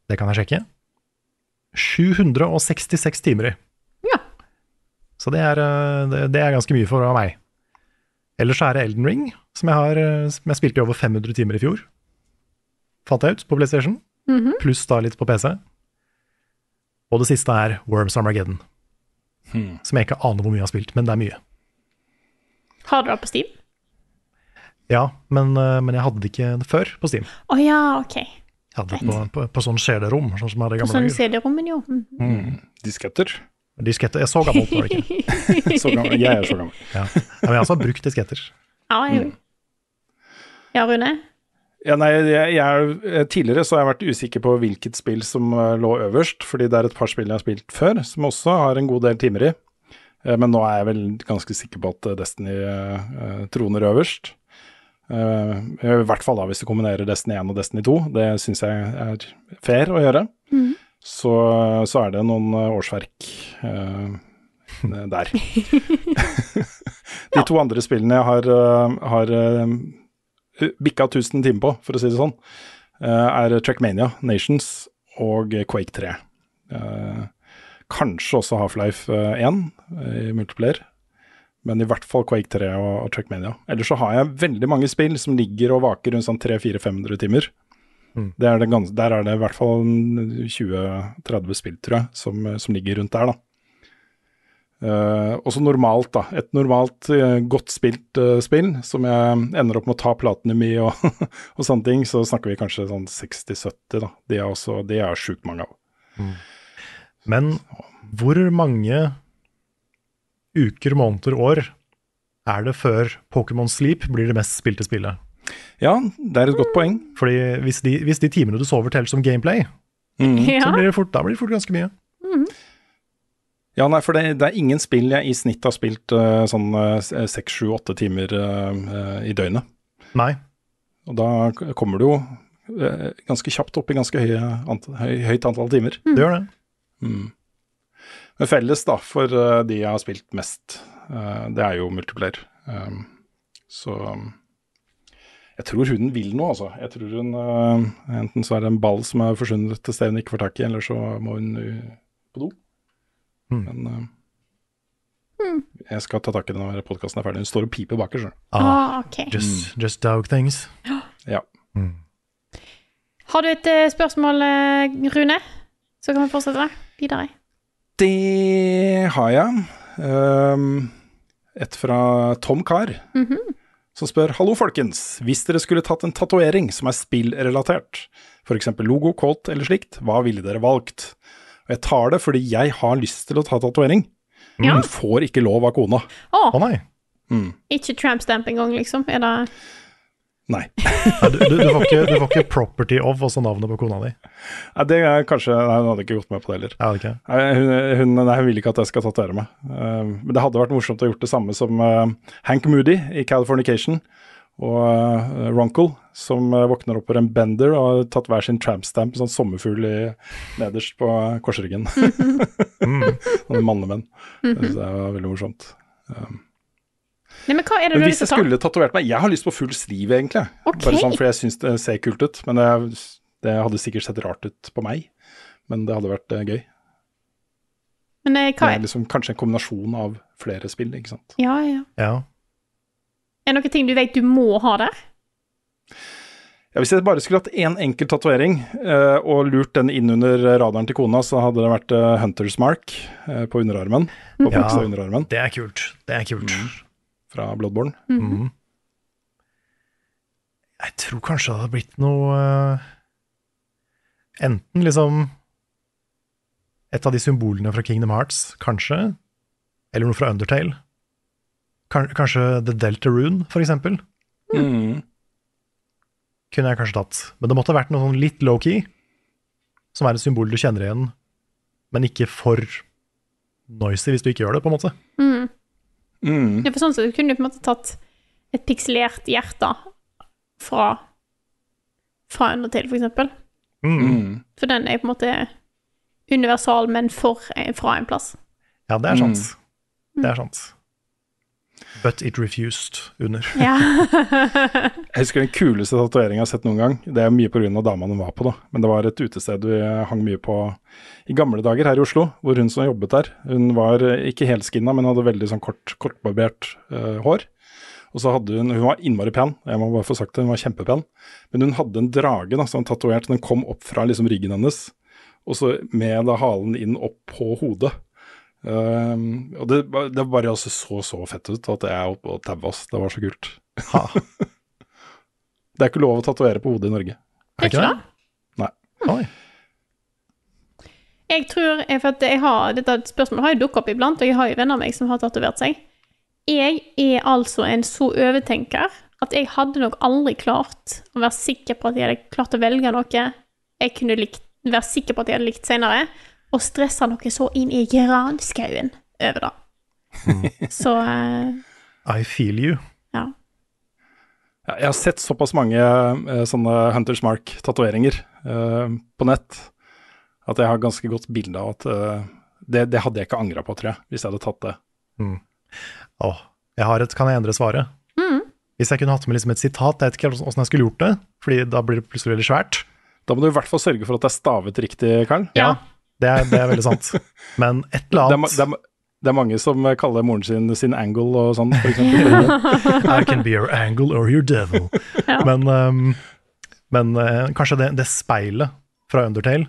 Det kan jeg sjekke. 766 timer i. Ja. Så det er, eh, det, det er ganske mye for meg. Ellers så er det Elden Ring, som jeg, har, eh, som jeg spilte i over 500 timer i fjor. Fant jeg ut på PlayStation, Mhm. pluss da litt på PC. Og det siste er Worms Armageddon, som jeg ikke aner hvor mye jeg har spilt, men det er mye. Har du det på Steam? Ja, men, eh, men jeg hadde det ikke før på Steam. Å ja, OK. Jeg hadde det på, på, på sånn CD-rom, sånn som er det gamle På sånn. CD-rommen, jo. Mm. Mm. Disketter. Disketter. Jeg så gammelt var det ikke. Så gammel. Jeg er så gammel. Ja. Ja, men jeg har også brukt disketter. Ja, jeg Mm. Ja, Rune? Ja, nei, jeg, jeg, er- tidligere så har jeg vært usikker på hvilket spill som eh, lå øverst, fordi det er et par spill jeg har spilt før, som også har en god del timer i. Eh, Men nå er jeg vel ganske sikker på at eh, Destiny eh, eh, troner øverst. Eh, I hvert fall da hvis du kombinerer Destiny 1 og Destiny 2. Det syns jeg er fair å gjøre. Mm. Så, så er det noen eh, årsverk eh, der. De to andre spillene jeg har, eh, har eh, bikka 1000 timer på, for å si det sånn, eh, er Trackmania, Nations og Quake 3. Eh, Kanskje også Half-Life eh, 1 eh, i multiplayer, men i hvert fall Quake 3 og, Trackmania. Ellers så har jeg veldig mange spill som ligger og vaker rundt sånn 300-400-500 timer. Mm. Det er det gans der er det i hvert fall 20-30 spill, tror jeg, som, som ligger rundt der, da. Uh, også normalt, da. Et normalt uh, godt spilt uh, spill som jeg ender opp med å ta platinum i og, og sånne ting, så snakker vi kanskje sånn 60-70, da. Det er også, det er sjukt mange av. Men hvor mange uker, måneder, år er det før Pokémon Sleep blir det mest spilte spillet? Ja, det er et godt poeng. Fordi hvis de, hvis de timene du sover teller som gameplay, mm. Så blir det fort, da blir det fort ganske mye. Ja, nei, for det, det er ingen spill jeg i snitt har spilt uh, sånn seks, sju, åtte timer eh, eh, i døgnet. Nei. Og da kommer du jo uh, ganske kjapt opp i ganske høye ant høy, høyt antall timer. Det gjør det. Mm. Men felles da, for eh, de jeg har spilt mest, eh, det er jo multiplayer. Um, så um, jeg tror hun vil noe, altså. Jeg tror hun eh, Enten så er det en ball som er forsvunnet til stedet hun ikke får tak i, eller så må hun uh, på do. Mm. Men mm. jeg skal ta tak i det når podkasten er ferdig. Hun står og piper bakerst. du. Ah, okay. Just, just dog things. Ja. Har du et eh, spørsmål, eh, Rune? Så kan vi fortsette videre. Det har jeg. Um, et fra Tom Carr, -hmm. som spør Hallo, folkens. Hvis dere skulle tatt en tatovering som er spillrelatert, f.eks. logo, colt eller slikt, hva ville dere valgt? Og jeg tar det fordi jeg har lyst til å ta tatovering, Ja. men får ikke lov av kona. Å, Å nei. Mm. ikke tramp stamp engang, liksom? Er det Nei. Nei, Du, du, du, får ikke, du får ikke property of også navnet på kona di. Nei, det er kanskje Nei, hun hadde ikke gått med på det heller. Ja, okay. Nei, Hun, hun, nei, hun vil ikke at jeg skal tatovere meg. Uh, men det hadde vært morsomt å gjort det samme som uh, Hank Moody i Californication. Og uh, Ronkel, som uh, våkner opp på en bender og har tatt hver sin trampstamp, sånn sommerfugl i, nederst på korsryggen. Mm. Sånne mannemenn. Det synes jeg var veldig morsomt. Um, Nei, men hva er det men du har hvis lyst jeg til å ta? skulle tatovert meg Jeg har lyst på full sleeve, egentlig. Okay. Bare sånn fordi jeg syns det ser kult ut. Men det, det hadde sikkert sett rart ut på meg. Men det hadde vært uh, gøy. Men eh, hva Det er er liksom kanskje en kombinasjon av flere spill, ikke sant. Ja, ja. Ja. Er det noen ting du vet du må ha der? Ja, hvis jeg bare skulle hatt én enkel tatovering eh, og lurt den inn under radaren til kona, så hadde det vært eh, Hunters Mark eh, på underarmen. På Ja. underarmen Det er kult. Det er kult. fra Bloodborne. Mhm. Jeg tror kanskje det hadde blitt noe eh, Enten liksom et av de symbolene fra Kingdom Hearts, kanskje. Eller noe fra Undertale. Kan- Kanskje The Delta Rune, for eksempel. Mm. Kunne jeg kanskje tatt. Men det måtte ha vært noe sånn litt low-key, som er et symbol du kjenner igjen, men ikke for noisy hvis du ikke gjør det, på en måte. Mm. Mm. Ja, for sånn sett kunne du på en måte tatt et pikselert hjerte fra fra til, for eksempel. Mm. For den er på en måte universal, men for, fra en plass. Ja, det er Mm. sant. Det er sant. But it refused under. Ja. Jeg husker den kuleste tatoveringa jeg har sett noen gang. Det er mye pga. dama hun var på, da. Men det var et utested vi hang mye på i gamle dager her i Oslo, hvor hun som jobbet der, hun var eh, ikke helskinna, men hadde veldig sånn kort, kortbarbert uh, hår. Og så hadde hun Hun var innmari pen, jeg må bare få sagt det, hun var kjempepen. Men hun hadde en drage da, som tatovert, den kom opp fra liksom ryggen hennes, og så med da halen inn opp på hodet. Um, og det, det bare altså så så fett ut at jeg er og taua oss. Det var så kult. Ha. Det er ikke lov å tatovere på hodet i Norge. Er det ikke det? Nei. Oi. Jeg tror for at jeg har, Dette spørsmålet har jo dukket opp iblant, og jeg har jo venner av meg som har tatovert seg. Jeg er altså en så overtenker at jeg hadde nok aldri klart å være sikker på at jeg hadde klart å velge noe jeg kunne likt, være sikker på at jeg hadde likt senere, og stressa noe så inn i granskauen over det. Så uh, I feel you. ja. Ja, jeg har sett såpass mange uh, sånne Hunters Mark-tatoveringer uh, på nett at jeg har ganske godt bilde av at eh, det, det hadde jeg ikke angra på, tror jeg, hvis jeg hadde tatt det. Åh, jeg har et, kan jeg endre svaret? Mm. Hvis jeg kunne hatt med liksom et sitat, jeg vet ikke åssen jeg skulle gjort det, fordi da blir det plutselig veldig svært. Da må du i hvert fall sørge for at det er stavet riktig, Karl. Ja. Det er, det er veldig sant. Men et eller annet det annet det, er, det er mange som kaller moren sin sin angle og sånn, eksempel. I can be your angle or your devil. Men, um, men uh, kanskje det, det speilet fra Undertale,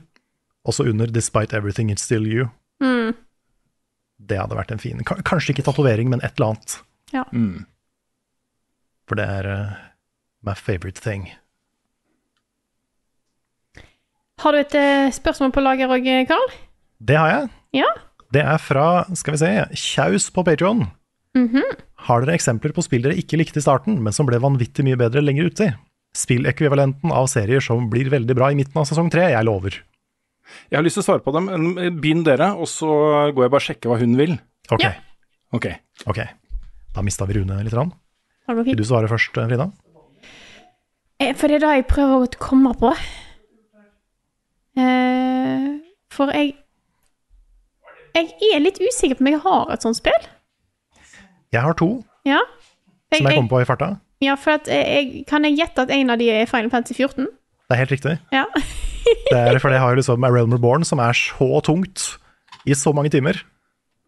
også under 'Despite everything, it's still you', Mm. det hadde vært en fin Kanskje ikke tatovering, men et eller annet. Ja. Mm. For det er uh, my favorite thing. Har du et eh, spørsmål på lager òg, Karl? Det har jeg. Ja. Det er fra, skal vi se, Kjaus på Patreon. -hmm. Har dere eksempler på spill dere ikke likte i starten, men som ble vanvittig mye bedre lenger uti? Spillekvivalenten av serier som blir veldig bra i midten av sesong tre, jeg lover. Jeg har lyst til å svare på dem, men eh, begynn dere, og så går jeg bare og sjekker hva hun vil. Ok, Ja. okay. ok. Da mista vi Rune litt. Rann. Vil du svare først, eh, Frida? Eh, For det er det jeg prøver å komme på. Eh, for jeg Jeg er litt usikker på om jeg har et sånt spill. Jeg har to Ja. Jeg, som jeg kom på i farta. ja, for at eh, jeg, kan jeg gjette at en av de er Final Fantasy 14? Det er helt riktig. Ja. Det er, fordi jeg har liksom A Realm Reborn, som er så tungt i så mange timer.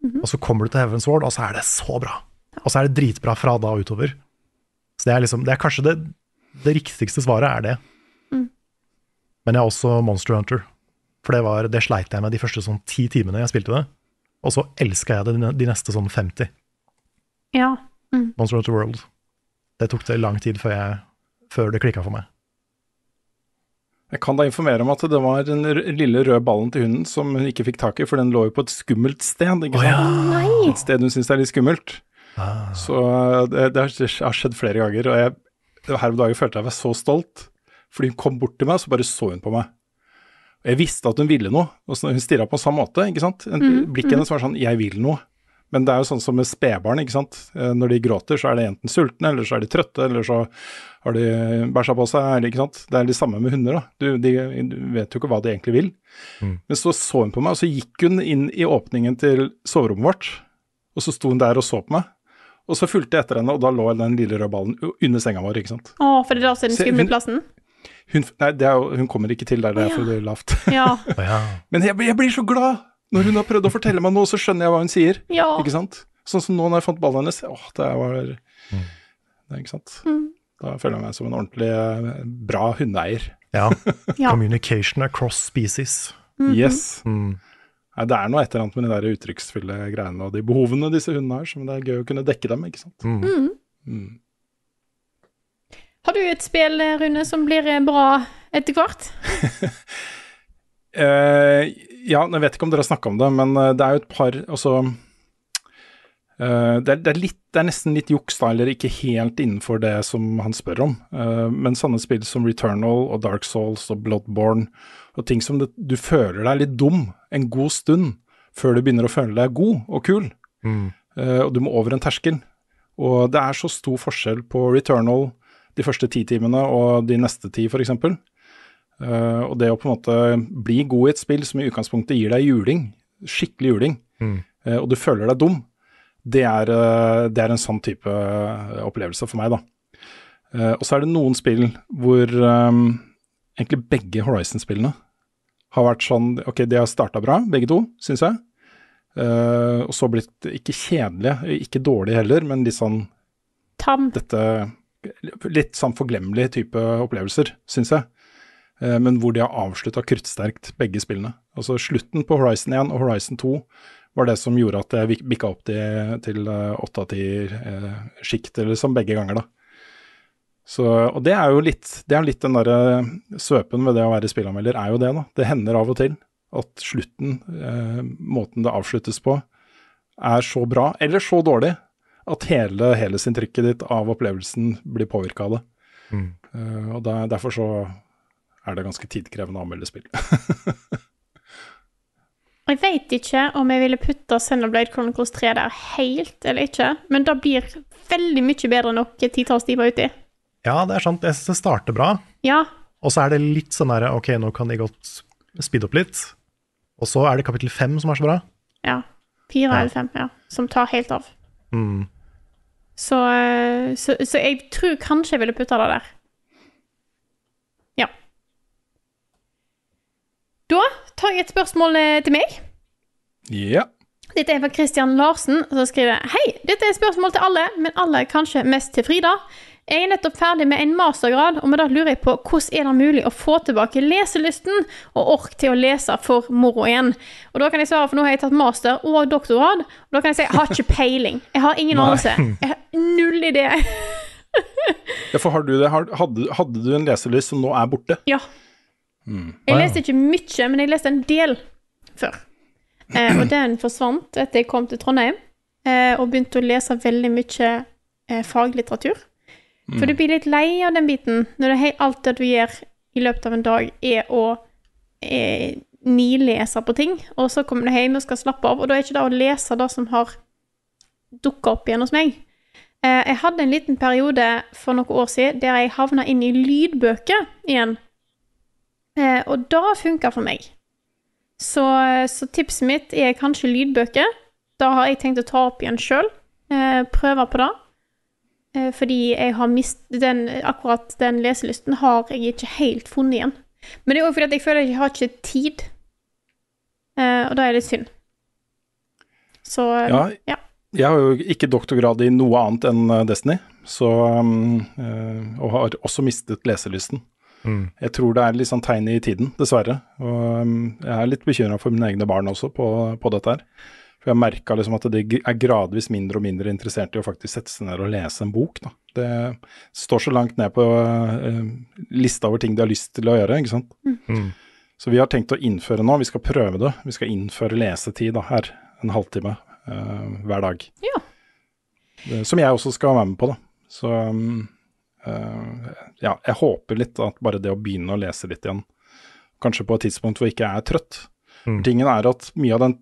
Mhm. Og så kommer du til Heaven's Ward, og så er det så bra. Og så er det dritbra fra da og utover. Så det er liksom, det er kanskje det, det riktigste svaret er det. Mm. Men jeg har også Monster Hunter. For det, var, det sleit jeg med de første sånn ti timene jeg spilte det. Og så elska jeg det de- neste sånn 50. ja. Monster Hunter World. Det tok det lang tid før, jeg, før det klikka for meg. Jeg kan da informere om at det var den lille røde ballen til hunden som hun ikke fikk tak i, for den lå jo på et skummelt sted. ikke sant? Nei! Et sted hun syns er litt skummelt. Ah. Så uh, det, det har skjedd flere ganger, og jeg, her om dagen følte jeg meg så stolt. Fordi hun kom bort til meg, så bare så hun på meg. Og jeg visste at hun ville noe, og så hun stirra på samme måte. ikke sant? En, Mhm, Blikket hennes var sånn 'jeg vil noe'. Men det er jo sånn som med spedbarn, ikke sant. Eh, Når de gråter, så er de enten sultne, eller så er de trøtte, eller så har de bæsja på seg, eller ikke sant. Det er det samme med hunder, da. Du, de, du vet jo ikke hva de egentlig vil. Mm. Men så så hun på meg, og så gikk hun inn i åpningen til soverommet vårt, og så sto hun der og så på meg. Og så fulgte jeg etter henne, og da lå den lille røde ballen under senga vår, ikke sant. Å, for det er da den skumle plassen? Hun, nei, det er jo, hun kommer ikke til der det er for lavt. Ja. Å. Men jeg, jeg blir så glad! Når hun har prøvd å fortelle meg noe, så skjønner jeg hva hun sier. ja. Ikke sant? Sånn som nå når jeg fant ballen hennes. Åh, det var det, er Ikke sant. Mm. Da føler jeg meg som en ordentlig eh, bra hundeeier. ja. Communication across species. Mhm. Yes. Mm. Nei, det er noe et eller annet med de der uttrykksfulle greiene og de behovene disse hundene har, som det er gøy å kunne dekke dem, ikke sant. Mm. Har du et spill, Rune, som blir eh, bra etter hvert? uh, ja, jeg vet ikke om dere har snakka om det, men eh, det er jo et par Altså uh, det, er, det, er litt, det er nesten litt juks, da, eller ikke helt innenfor det som han spør om. Uh, men sånne spill som Returnal og Dark Souls og Bloodborne og ting som det, du føler deg litt dum en god stund før du begynner å føle deg god og kul, Mm. eh, og du må over en terskel. Og det er så stor forskjell på Returnal de første ti timene og de neste ti, f.eks. Uh, og det å på en måte bli god i et spill som i utgangspunktet gir deg juling, skikkelig juling, Mm. uh, og du føler deg dum, det er, uh, det er en sånn type eh, opplevelse for meg, da. Eh, og så er det noen spill hvor um, egentlig begge Horizon-spillene har vært sånn Ok, de har starta bra, begge to, syns jeg. Eh, og så blitt ikke kjedelige, ikke dårlige heller, men litt sånn Tam. dette Litt sånn forglemmelig type opplevelser, syns jeg. Eh, men hvor de har avslutta kruttsterkt, begge spillene. Altså slutten på Horizon 1 og Horizon 2 var det som gjorde at jeg bikka opp til, til 8 av 10 eh, sjikt, eller som begge ganger, da. Så, og det er jo litt, det er litt den derre svøpen ved det å være spillanmelder, er jo det, da. Det hender av og til at slutten, eh, måten det avsluttes på, er så bra, eller så dårlig, at hele helhetsinntrykket ditt av opplevelsen blir påvirka av det. Mm. Uh, og der, derfor så er det ganske tidkrevende å anmelde spill. Jeg vet ikke om jeg ville putta Xenoblade Chronicles 3 der helt eller ikke, men det blir veldig mye bedre enn noe titalls timer uti. Ja, det er sant. Jeg synes det starter bra. Ja, Og så er det litt sånn derre Ok, nå kan de godt speede opp litt. Og så er det kapittel fem som er så bra. ja. Fire Ja. eller fem, ja. Som tar helt av. Mm. Så, eh, så, så jeg tror kanskje jeg ville putta det der. Ja. Da tar jeg et spørsmål eh, til meg. Ja. Dette er fra Christian Larsen, som skriver Hei, dette er et spørsmål til alle, men aller kanskje mest til Frida. Jeg er nettopp ferdig med en mastergrad, og med det lurer jeg på hvordan er det mulig å få tilbake leselysten og ork til å lese for moro igjen. Og da kan jeg svare, for nå har jeg tatt master og doktorgrad, og da kan jeg si jeg har ikke peiling. Jeg har ingen anelse. Jeg har null idé. ja, for har du det? Hadde, hadde du en leselyst som nå er borte? Ja. Mm. Jeg leste ikke mye, men jeg leste en del før. Eh, og den forsvant etter jeg kom til Trondheim eh, og begynte å lese veldig mye eh, faglitteratur. For Mm. du blir litt lei av den biten når det, alt det du gjør i løpet av en dag, er å eh, nilese på ting, og så kommer du hjem og skal slappe av, og da er ikke det å lese det som har dukka opp igjen hos meg. Eh, jeg hadde en liten periode for noen år siden der jeg havna inn i lydbøker igjen. Eh, og det funka for meg. Så, så tipset mitt er kanskje lydbøker. Da har jeg tenkt å ta opp igjen sjøl. Eh, prøve på det. Eh, fordi jeg har mist den, akkurat den leselysten har jeg ikke helt funnet igjen. Men det er òg fordi at jeg føler at jeg har ikke tid. Eh, og da er det litt synd. Så Ja, ja. Jeg har jo ikke doktorgrad i noe annet enn eh, Destiny, så, um, eh, og har også mistet leselysten. Mm. Jeg tror det er litt sånn tegn i tiden, dessverre. Og um, jeg er litt bekymra for mine egne barn også på, på dette her. For jeg merka liksom at de er gradvis mindre og mindre interessert i å faktisk sette seg ned og lese en bok. Da. Det står så langt ned på uh, lista over ting de har lyst til å gjøre, ikke sant. Mm. Så vi har tenkt å innføre nå, vi skal prøve det. Vi skal innføre lesetid da, her, en halvtime uh, hver dag. Ja. Det- Som jeg også skal være med på, da. Så um, uh, ja, jeg håper litt at bare det å begynne å lese litt igjen, kanskje på et tidspunkt hvor jeg ikke er trøtt. Mm. Tingen er at mye av den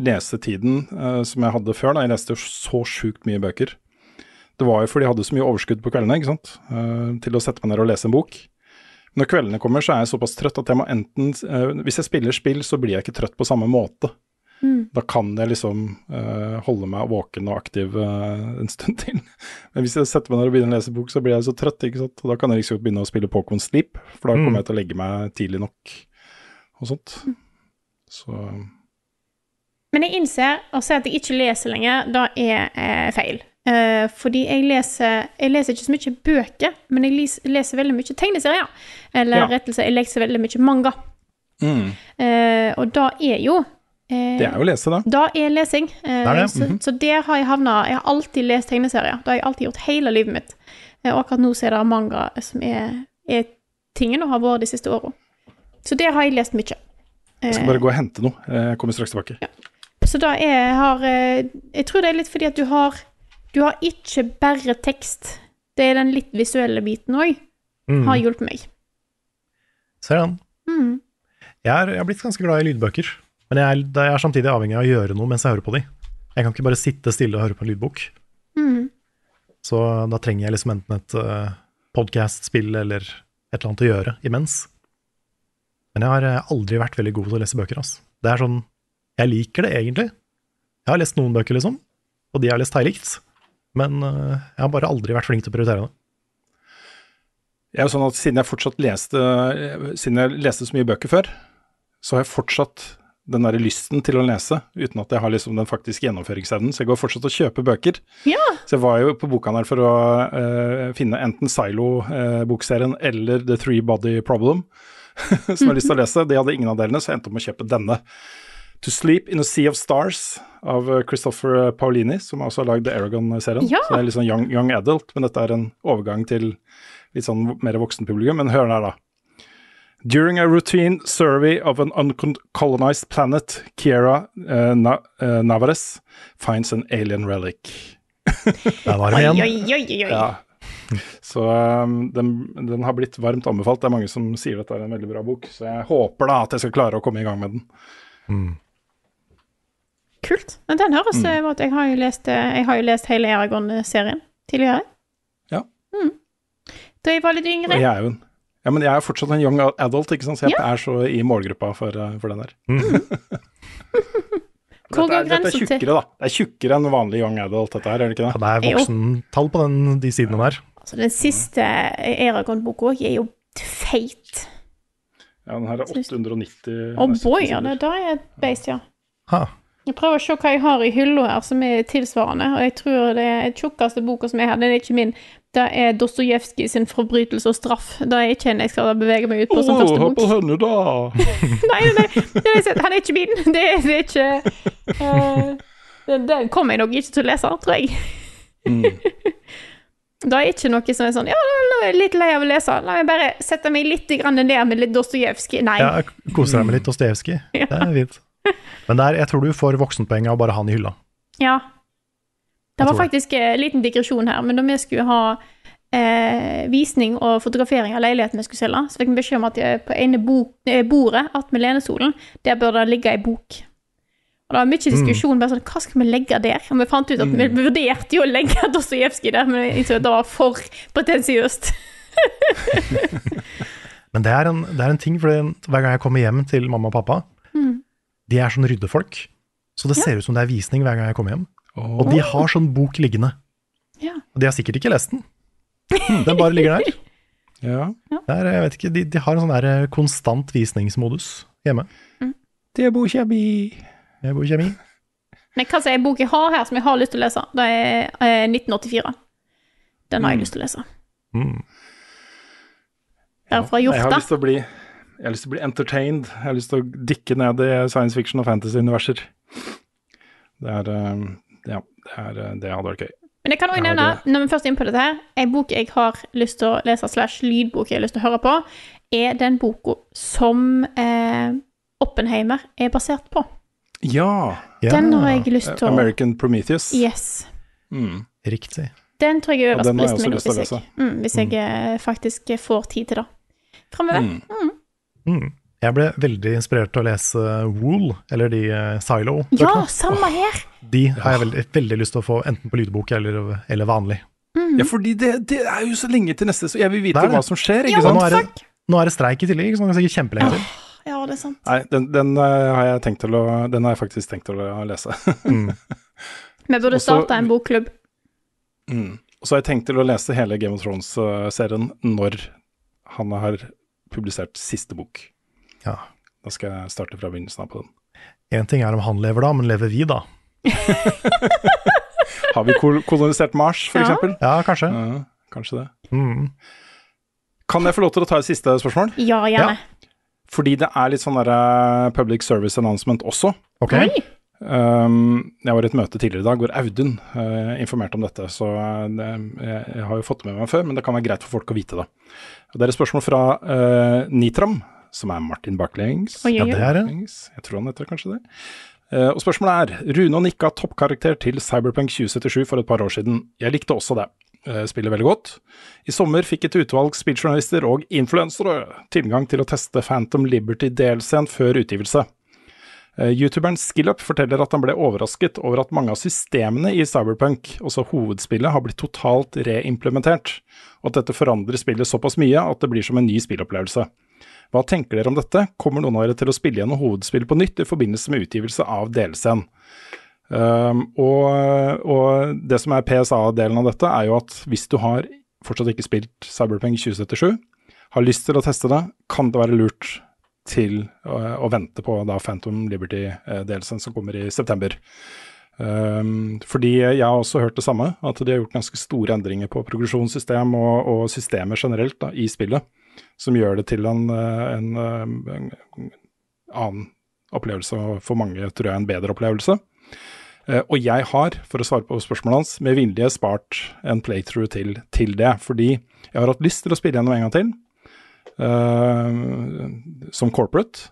lesetiden uh, som jeg hadde før, da, jeg leste jo så sjukt mye bøker. Det var jo fordi jeg hadde så mye overskudd på kveldene, ikke sant, Uh, til å sette meg ned og lese en bok. Når kveldene kommer, så er jeg såpass trøtt at jeg må enten eh, Hvis jeg spiller spill, så blir jeg ikke trøtt på samme måte. Mm. Da kan jeg liksom holde meg våken og aktiv en stund til. Men hvis jeg setter meg ned og begynner å lese bok, så blir jeg så trøtt, ikke sant. Og da kan jeg liksom begynne å spille Pokémon Sleep, for da Mm. kommer jeg til å legge meg tidlig nok og sånt. Så Men jeg innser å si at jeg ikke leser lenger, da er eh, feil. Eh, fordi jeg leser, jeg leser ikke så mye bøker, men jeg leser, leser veldig mye tegneserier. Eller Ja. rettelse, jeg leser veldig mye manga. mm, Eh, og da er jo eh, Det er jo å lese, da. Da er lesing. Eh, Det er det, så, -hmm. så der har jeg havna Jeg har alltid lest tegneserier. Det har jeg alltid gjort hele livet mitt. Eh, og akkurat nå så er det manga som er, er tingen, og har vært de siste åra. Så der har jeg lest mye. Jeg skal Eh, bare gå og hente noe. Jeg kommer straks tilbake. Så da er, har eh, Jeg tror det er litt fordi at du har Du har ikke bare tekst. Det er den litt visuelle biten òg. Mm. Har hjulpet meg. Ser den. Mm. Jeg er, jeg er blitt ganske glad i lydbøker, men jeg er, jeg er samtidig avhengig av å gjøre noe mens jeg hører på de. Jeg kan ikke bare sitte stille og høre på en lydbok. Mm. Så da trenger jeg liksom enten et uh, podkast, spill eller et eller annet å gjøre imens. Men jeg har eh, aldri vært veldig god til å lese bøker. Altså. Det er sånn, Jeg liker det egentlig. Jeg har lest noen bøker, liksom, og de har jeg lest høylikt. Men eh, jeg har bare aldri vært flink til å prioritere det. Jeg er jo sånn at siden jeg fortsatt leste Siden jeg leste så mye bøker før, så har jeg fortsatt den der lysten til å lese, uten at jeg har liksom den faktiske gjennomføringsevnen. Så jeg går fortsatt og kjøper bøker. Ja. Så jeg var jo på bokhandelen for å uh, finne enten Silo-bokserien eller The Three Body Problem, som jeg har lyst til å lese. De hadde ingen av delene, så jeg endte opp med å kjøpe denne. To Sleep in a Sea of Stars av eh, Christopher Paolini, som også har lagd Aragon-serien. Ja. Så det er litt sånn young, young adult, men dette er en overgang til litt sånn mer voksenpublikum. Men hør her, da. During a routine survey of an uncolonized planet, Kiera uh, Na uh, Navares finds an alien relic. Der var det oi, igjen. oi, oi, oi. Ja. Så um, den, den har blitt varmt anbefalt. Det er mange som sier at det er en veldig bra bok, så jeg håper da at jeg skal klare å komme i gang med den. Kult. Men den høres Mm. at ut. Jeg har jo lest, eh, jeg har jo lest hele Eragon-serien tidligere. Ja. Mm. Da jeg var litt Og yngre. jeg er jo en ja, men jeg er fortsatt en young adult, ikke sant? så jeg er så i målgruppa for, uh, for den her. Hvor Dette er, går dette er grensen til? tjukkere, da. Det er tjukkere enn vanlig young adult, dette her, er det ikke Ja, det? det er voksentall på den, de sidene der. Altså, den siste Eragon-boka er jo feit. Ja, den her er 890 Å oh boy, ja, da er jeg et beist, ja. Ha. Jeg prøver å se hva jeg har i hylla her som er tilsvarende, og jeg tror det er tjukkeste boka som er her, den er ikke min. Det er Dostojevskij sin 'Forbrytelse og straff'. Det er ikke en jeg skal bevege meg ut på som oh, første hør bok. på henne, da! Nei, nei, nei, han er ikke min. Det, det er ikke uh, den, den kommer jeg nok ikke til å lese, tror jeg. Mm. Det er ikke noe som er sånn Ja, nå er jeg litt lei av å lese. La meg bare sette meg litt ned med litt Dostojevskij. Nei. Ja, koser deg med litt Dostojevskij. Det er fint. Men der, jeg tror du får voksenpoeng av bare ha den i hylla. Ja. Det var faktisk en liten digresjon her, men da vi skulle ha eh, visning og fotografering av leiligheten vi skulle selge, så fikk vi beskjed om at eh, på ene bo eh, bordet attmed lenestolen, der bør det ligge ei bok. Og det var mye diskusjon bare sånn, hva skal vi legge der? Og vi fant ut at vi vurderte jo å legge Dostojevskij der, men innså at det var for pretensiøst. Men det er en, det er en ting, for hver gang jeg kommer hjem til mamma og pappa, Mm. De er sånn ryddefolk. Så det ser ut som det er visning hver gang jeg kommer hjem. Og de har sånn bok liggende. Ja. Og de har sikkert ikke lest den. Den bare ligger der. Ja, Det er, jeg vet ikke, de, de har en sånn der eh, konstant visningsmodus hjemme. det er bokkjemi. Jeg er bokkjemi. Men hva som er bok jeg har her som jeg har lyst til å lese, det er eh, 1984. Den har jeg lyst til å lese. Mm. Det er fra Jeg har lyst til å bli jeg har lyst til å bli entertained. Jeg har lyst til å dikke ned i science fiction og fantasy-universer. Det er eh, Ja, det, er, eh, det hadde vært gøy. Men jeg kan også nevne, det- når vi først er inne på dette her, en bok jeg har lyst til å lese, slash lydbok jeg har lyst til å høre på, er den boka som eh, Oppenheimer er basert på. Ja! Ja, Den har jeg lyst til å American Prometheus. Yes. Mm. Riktig. Den tror jeg er øverst på listen min hvis jeg, mm, hvis jeg eh, faktisk får tid til det. Framover. Mm. Mm. Jeg ble veldig inspirert til å lese Wool, eller de uh, Silo. Ja, samme her! De har jeg veldig, veldig lyst til å få enten på lydbok eller, eller vanlig. Ja, fordi det, det er jo så lenge til neste, så jeg vil vite Det det. hva som skjer, Ja, sant? Nå er, det, nå er det streik i tillegg, så det er sikkert kjempelenge til. Ja, det er sant. Nei, den, den eh, har jeg tenkt til å Den har jeg faktisk tenkt til å lese. Mm. Vi burde starta en bokklubb. Mm. Så har jeg tenkt til å lese hele Game of Thrones-serien når han har publisert siste bok. Ja. Da skal jeg starte fra begynnelsen av på den. Én ting er om han lever da, men lever vi da? Har vi kol kolonisert Mars, for Ja. eksempel? Ja, kanskje. Ja, kanskje det. Mm. Kan jeg få lov til å ta et siste spørsmål? Ja, gjerne. Fordi det er litt sånn der, public service announcement også. Okay. Oi! Um, jeg var i et møte tidligere i dag hvor Audun uh, informerte om dette, så det, jeg, jeg har jo fått det med meg før, men det kan være greit for folk å vite det. Og det er et spørsmål fra uh, Nitram, som er Martin Baklengs. Oi, Ja, det er det. Jeg tror han heter kanskje det. Uh, og spørsmålet er Rune og Nikka toppkarakter til Cyberpunk 2077 for et par år siden. Jeg likte også det. Uh, spiller veldig godt. I sommer fikk et utvalg spilljournalister og influensere tilgang til å teste Phantom Liberty-delscenen før utgivelse. Eh, Youtuberen Skillup forteller at han ble overrasket over at mange av systemene i Cyberpunk, også hovedspillet, har blitt totalt reimplementert, og at dette forandrer spillet såpass mye at det blir som en ny spillopplevelse. Hva tenker dere om dette? Kommer noen av dere til å spille gjennom hovedspillet på nytt i forbindelse med utgivelse av DLC-en? Um, og, og det som er PSA-delen av dette, er jo at hvis du har fortsatt ikke spilt Cyberpunk 2077, har lyst til å teste det, kan det være lurt til å, vente på da Phantom Liberty-delelsen som kommer i september. Um, fordi jeg har også hørt det samme, at de har gjort ganske store endringer på progresjonssystem og, og systemer generelt da, i spillet, som gjør det til en, en, en annen opplevelse, for mange tror jeg en bedre opplevelse. Uh, og jeg har, for å svare på spørsmålet hans, med vilje spart en playthrough til, til det. Fordi jeg har hatt lyst til å spille gjennom en gang til, som corporate,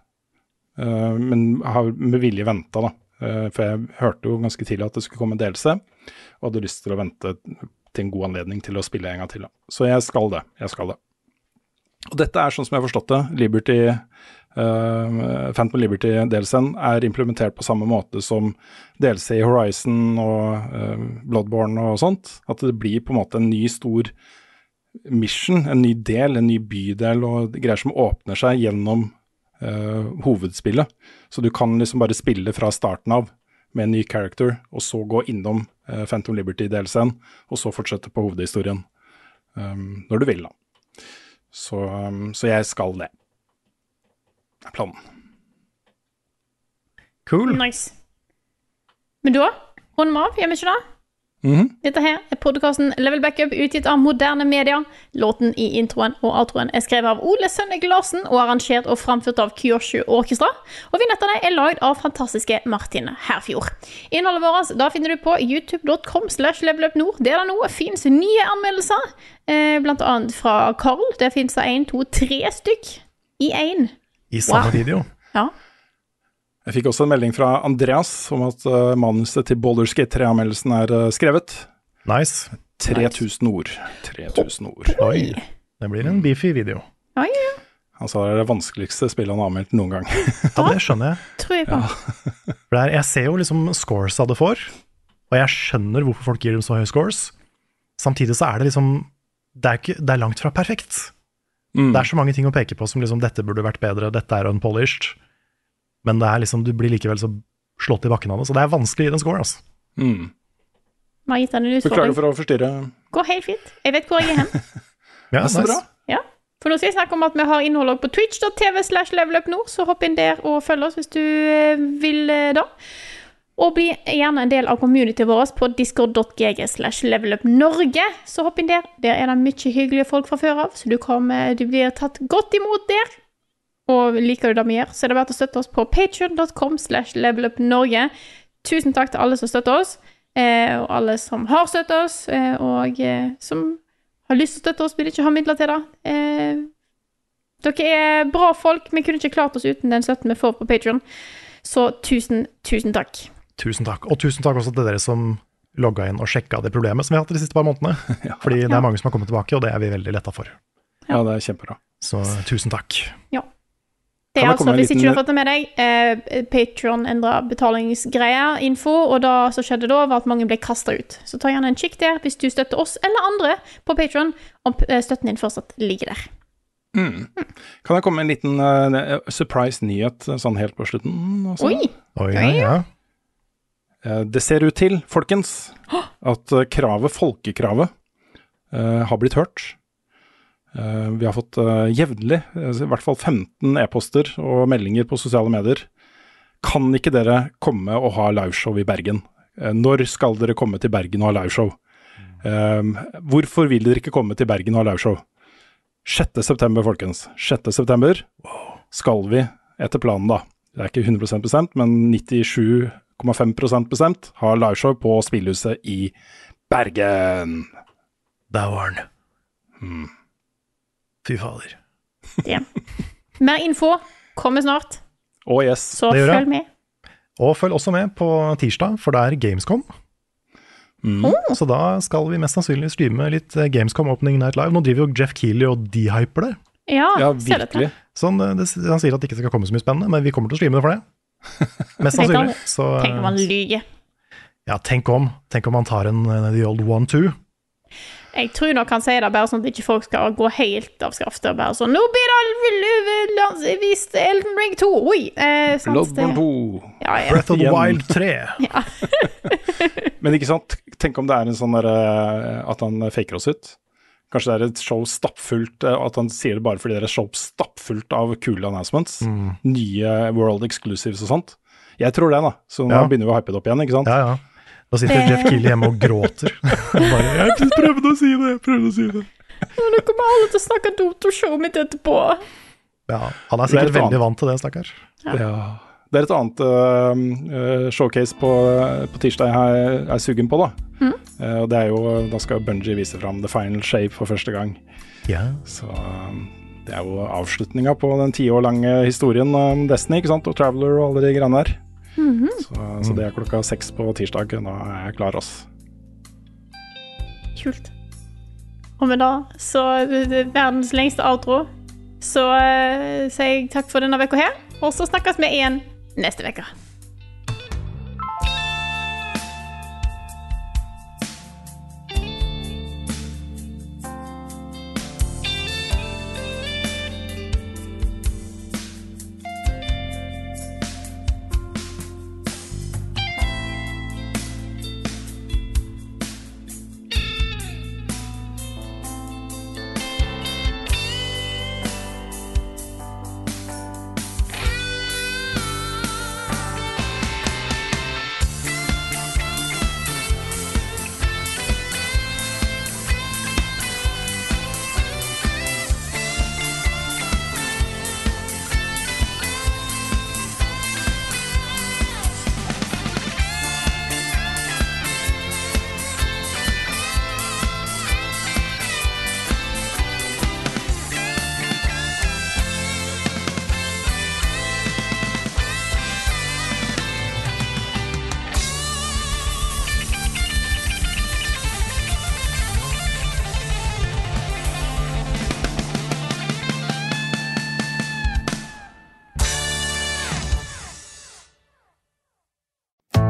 uh, men har med vilje venta, da. for jeg hørte jo ganske tidlig at det skulle komme en delelse, og hadde lyst til å vente til en god anledning til å spille en gang til. Da. Så jeg skal det. Jeg skal det. Og dette er sånn som jeg har forstått det. Liberty Uh, Phantom Liberty-delsen er implementert på samme måte som DLC i Horizon og uh, Bloodborne og sånt. At det blir på en måte en ny stor mission, en ny del, en ny bydel og greier som åpner seg gjennom uh, hovedspillet. Så du kan liksom bare spille fra starten av med en ny character, og så gå innom Phantom Liberty-delscenen, og så fortsette på hovedhistorien um, når du vil, da. Så, um, så jeg skal det er planen. Cool. Nice. Men da runder vi av, gjør vi ikke det? Mhm. Dette her er podkasten Level Backup, utgitt av Moderne Media. Låten i introen og outroen er skrevet av Ole Sønnek Larsen og arrangert og framført av Kyoshu Orkestra. Og vignettene er lagd av fantastiske Martin Herfjord. Innholdet vårt da finner du på youtube.com slash levelupnord. Der det nå fins nye anmeldelser, eh, blant annet fra Carl. Der fins det én, to, tre stykk i én. I samme Wow. video. Ja. Jeg fikk også en melding fra Andreas om at uh, manuset til Boulderskate Gate 3-anmeldelsen er uh, skrevet. Nice. 3000 ord. 3000 ord. Oi. Det blir en beefy video. Oi, ja, Han sa det er det vanskeligste spillet han har anmeldt noen gang. Ja, det skjønner jeg. tror jeg på. Ja. er, jeg ser jo liksom scores av det får, og jeg skjønner hvorfor folk gir dem så høye scores. Samtidig så er det liksom Det er, ikke, det er langt fra perfekt. Mm. Det er så mange ting å peke på som liksom dette burde vært bedre, dette er unpolished. Men det er liksom, du blir likevel så slått i bakken av det. Så det er vanskelig å gi det score, altså. Mm. Vi gitt den en Beklager for å forstyrre. Går helt fint. Jeg vet hvor jeg er hen. Ja, så bra. Ja. For nå skal jeg snakke om at vi har innhold på twitch.tv slash levelupnord, så hopp inn der og følg oss hvis du eh, vil eh, da. Og bli gjerne en del av communityet vårt på discord.gg slash levelupnorge. Så hopp inn der. Der er det mye hyggelige folk fra før av, så du, kommer, du blir tatt godt imot der. Og liker du det vi gjør, så er det verdt å støtte oss på patreon.com slash levelupnorge. Tusen takk til alle som støtter oss, eh, og alle som har støttet oss, eh, og eh, som har lyst til å støtte oss, vil ikke ha midler til det. Eh, dere er bra folk. Vi kunne ikke klart oss uten den støtten vi får på Patreon. Så tusen, tusen takk. Tusen takk. Og tusen takk også til dere som logga inn og sjekka det problemet som vi har hatt de siste par månedene. Fordi det er mange som har kommet tilbake, og det er vi veldig letta for. Ja, det er kjempebra. Så tusen takk. Det er altså, Hvis ikke liten- du har fått det med deg, eh, Patreon endra betalingsgreier, info, og det som skjedde da, var at mange ble kasta ut. Så ta gjerne en kikk der hvis du støtter oss eller andre på Patreon, om eh, støtten din fortsatt ligger der. Kan jeg komme med en liten uh, surprise-nyhet sånn helt på slutten? også? Oi! Oi, ja, ja. Eh, Det ser ut til, folkens, at eh, kravet, folkekravet, eh, har blitt hørt. Eh, Vi har fått eh, jevnlig, eh, i hvert fall 15 e-poster og meldinger på sosiale medier. Kan ikke dere komme og ha liveshow i Bergen? Når skal dere komme til Bergen og ha liveshow? Eh, Hvorfor vil dere ikke komme til Bergen og ha liveshow? 6. september, folkens. 6. september skal vi, etter planen da, det er ikke 100 bestemt, men 97,5% bestemt, ha liveshow på Spillhuset i Bergen. Der var den. Hmm. Fy fader. Ja. Mer info kommer snart, Oh yes. så Det følg med. Og følg også med på tirsdag, for det er Gamescom. Mm. Så da skal vi mest sannsynlig streame litt eh, Gamescom Opening Night Live. Nå driver jo Jeff Keeley og dehyper det. Ja, Ja, virkelig. Sånn, eh, det, han sier at det ikke skal komme så mye spennende, men vi kommer til å streame det for det. Mest sannsynlig. Så, Tenk om han lyver. ja, tenk om. Tenk om han tar en eh, The Old One Two. Jeg tror nok han sier det bare sånn at ikke folk skal gå helt av skaftet. Bare sånn 'Nå blir det vist Elden Ring 2!' Oi! Eh, Bloodborne 2. Ja, ja. Breath of the Wild 3. Ja. Men ikke sant, tenk om det er en sånn derre At han faker oss ut. Kanskje det er et show stappfullt eh, At han sier det bare fordi det er et show stappfullt av kule announcements. Nye world exclusives og sånt. Jeg tror det, da. Så nå Ja. begynner vi å hype det opp igjen, ikke sant? Ja, ja. Da sitter Jeff Keeley hjemme og gråter. Bare, jeg prøvde å si det, jeg prøvde å si det. Men Nå kommer alle til å snakke Dotto-showet mitt etterpå. Ja, han er sikkert er veldig vant til det, stakkar. Ja. Det er et annet øh, showcase på, på tirsdag jeg er, er sugen på, da. Mm. Uh, det er jo, da skal Bungie vise fram The Final Shape for første gang. Yeah. Så det er jo avslutninga på den ti år lange historien om Destiny ikke sant? og Traveler og alle de greiene der. Så, så det er klokka seks på tirsdag. Da er jeg klar, ass. Kult. Og med det, så det, verdens lengste outro, så eh, sier jeg takk for denne uka her. Og så snakkes vi igjen neste uke.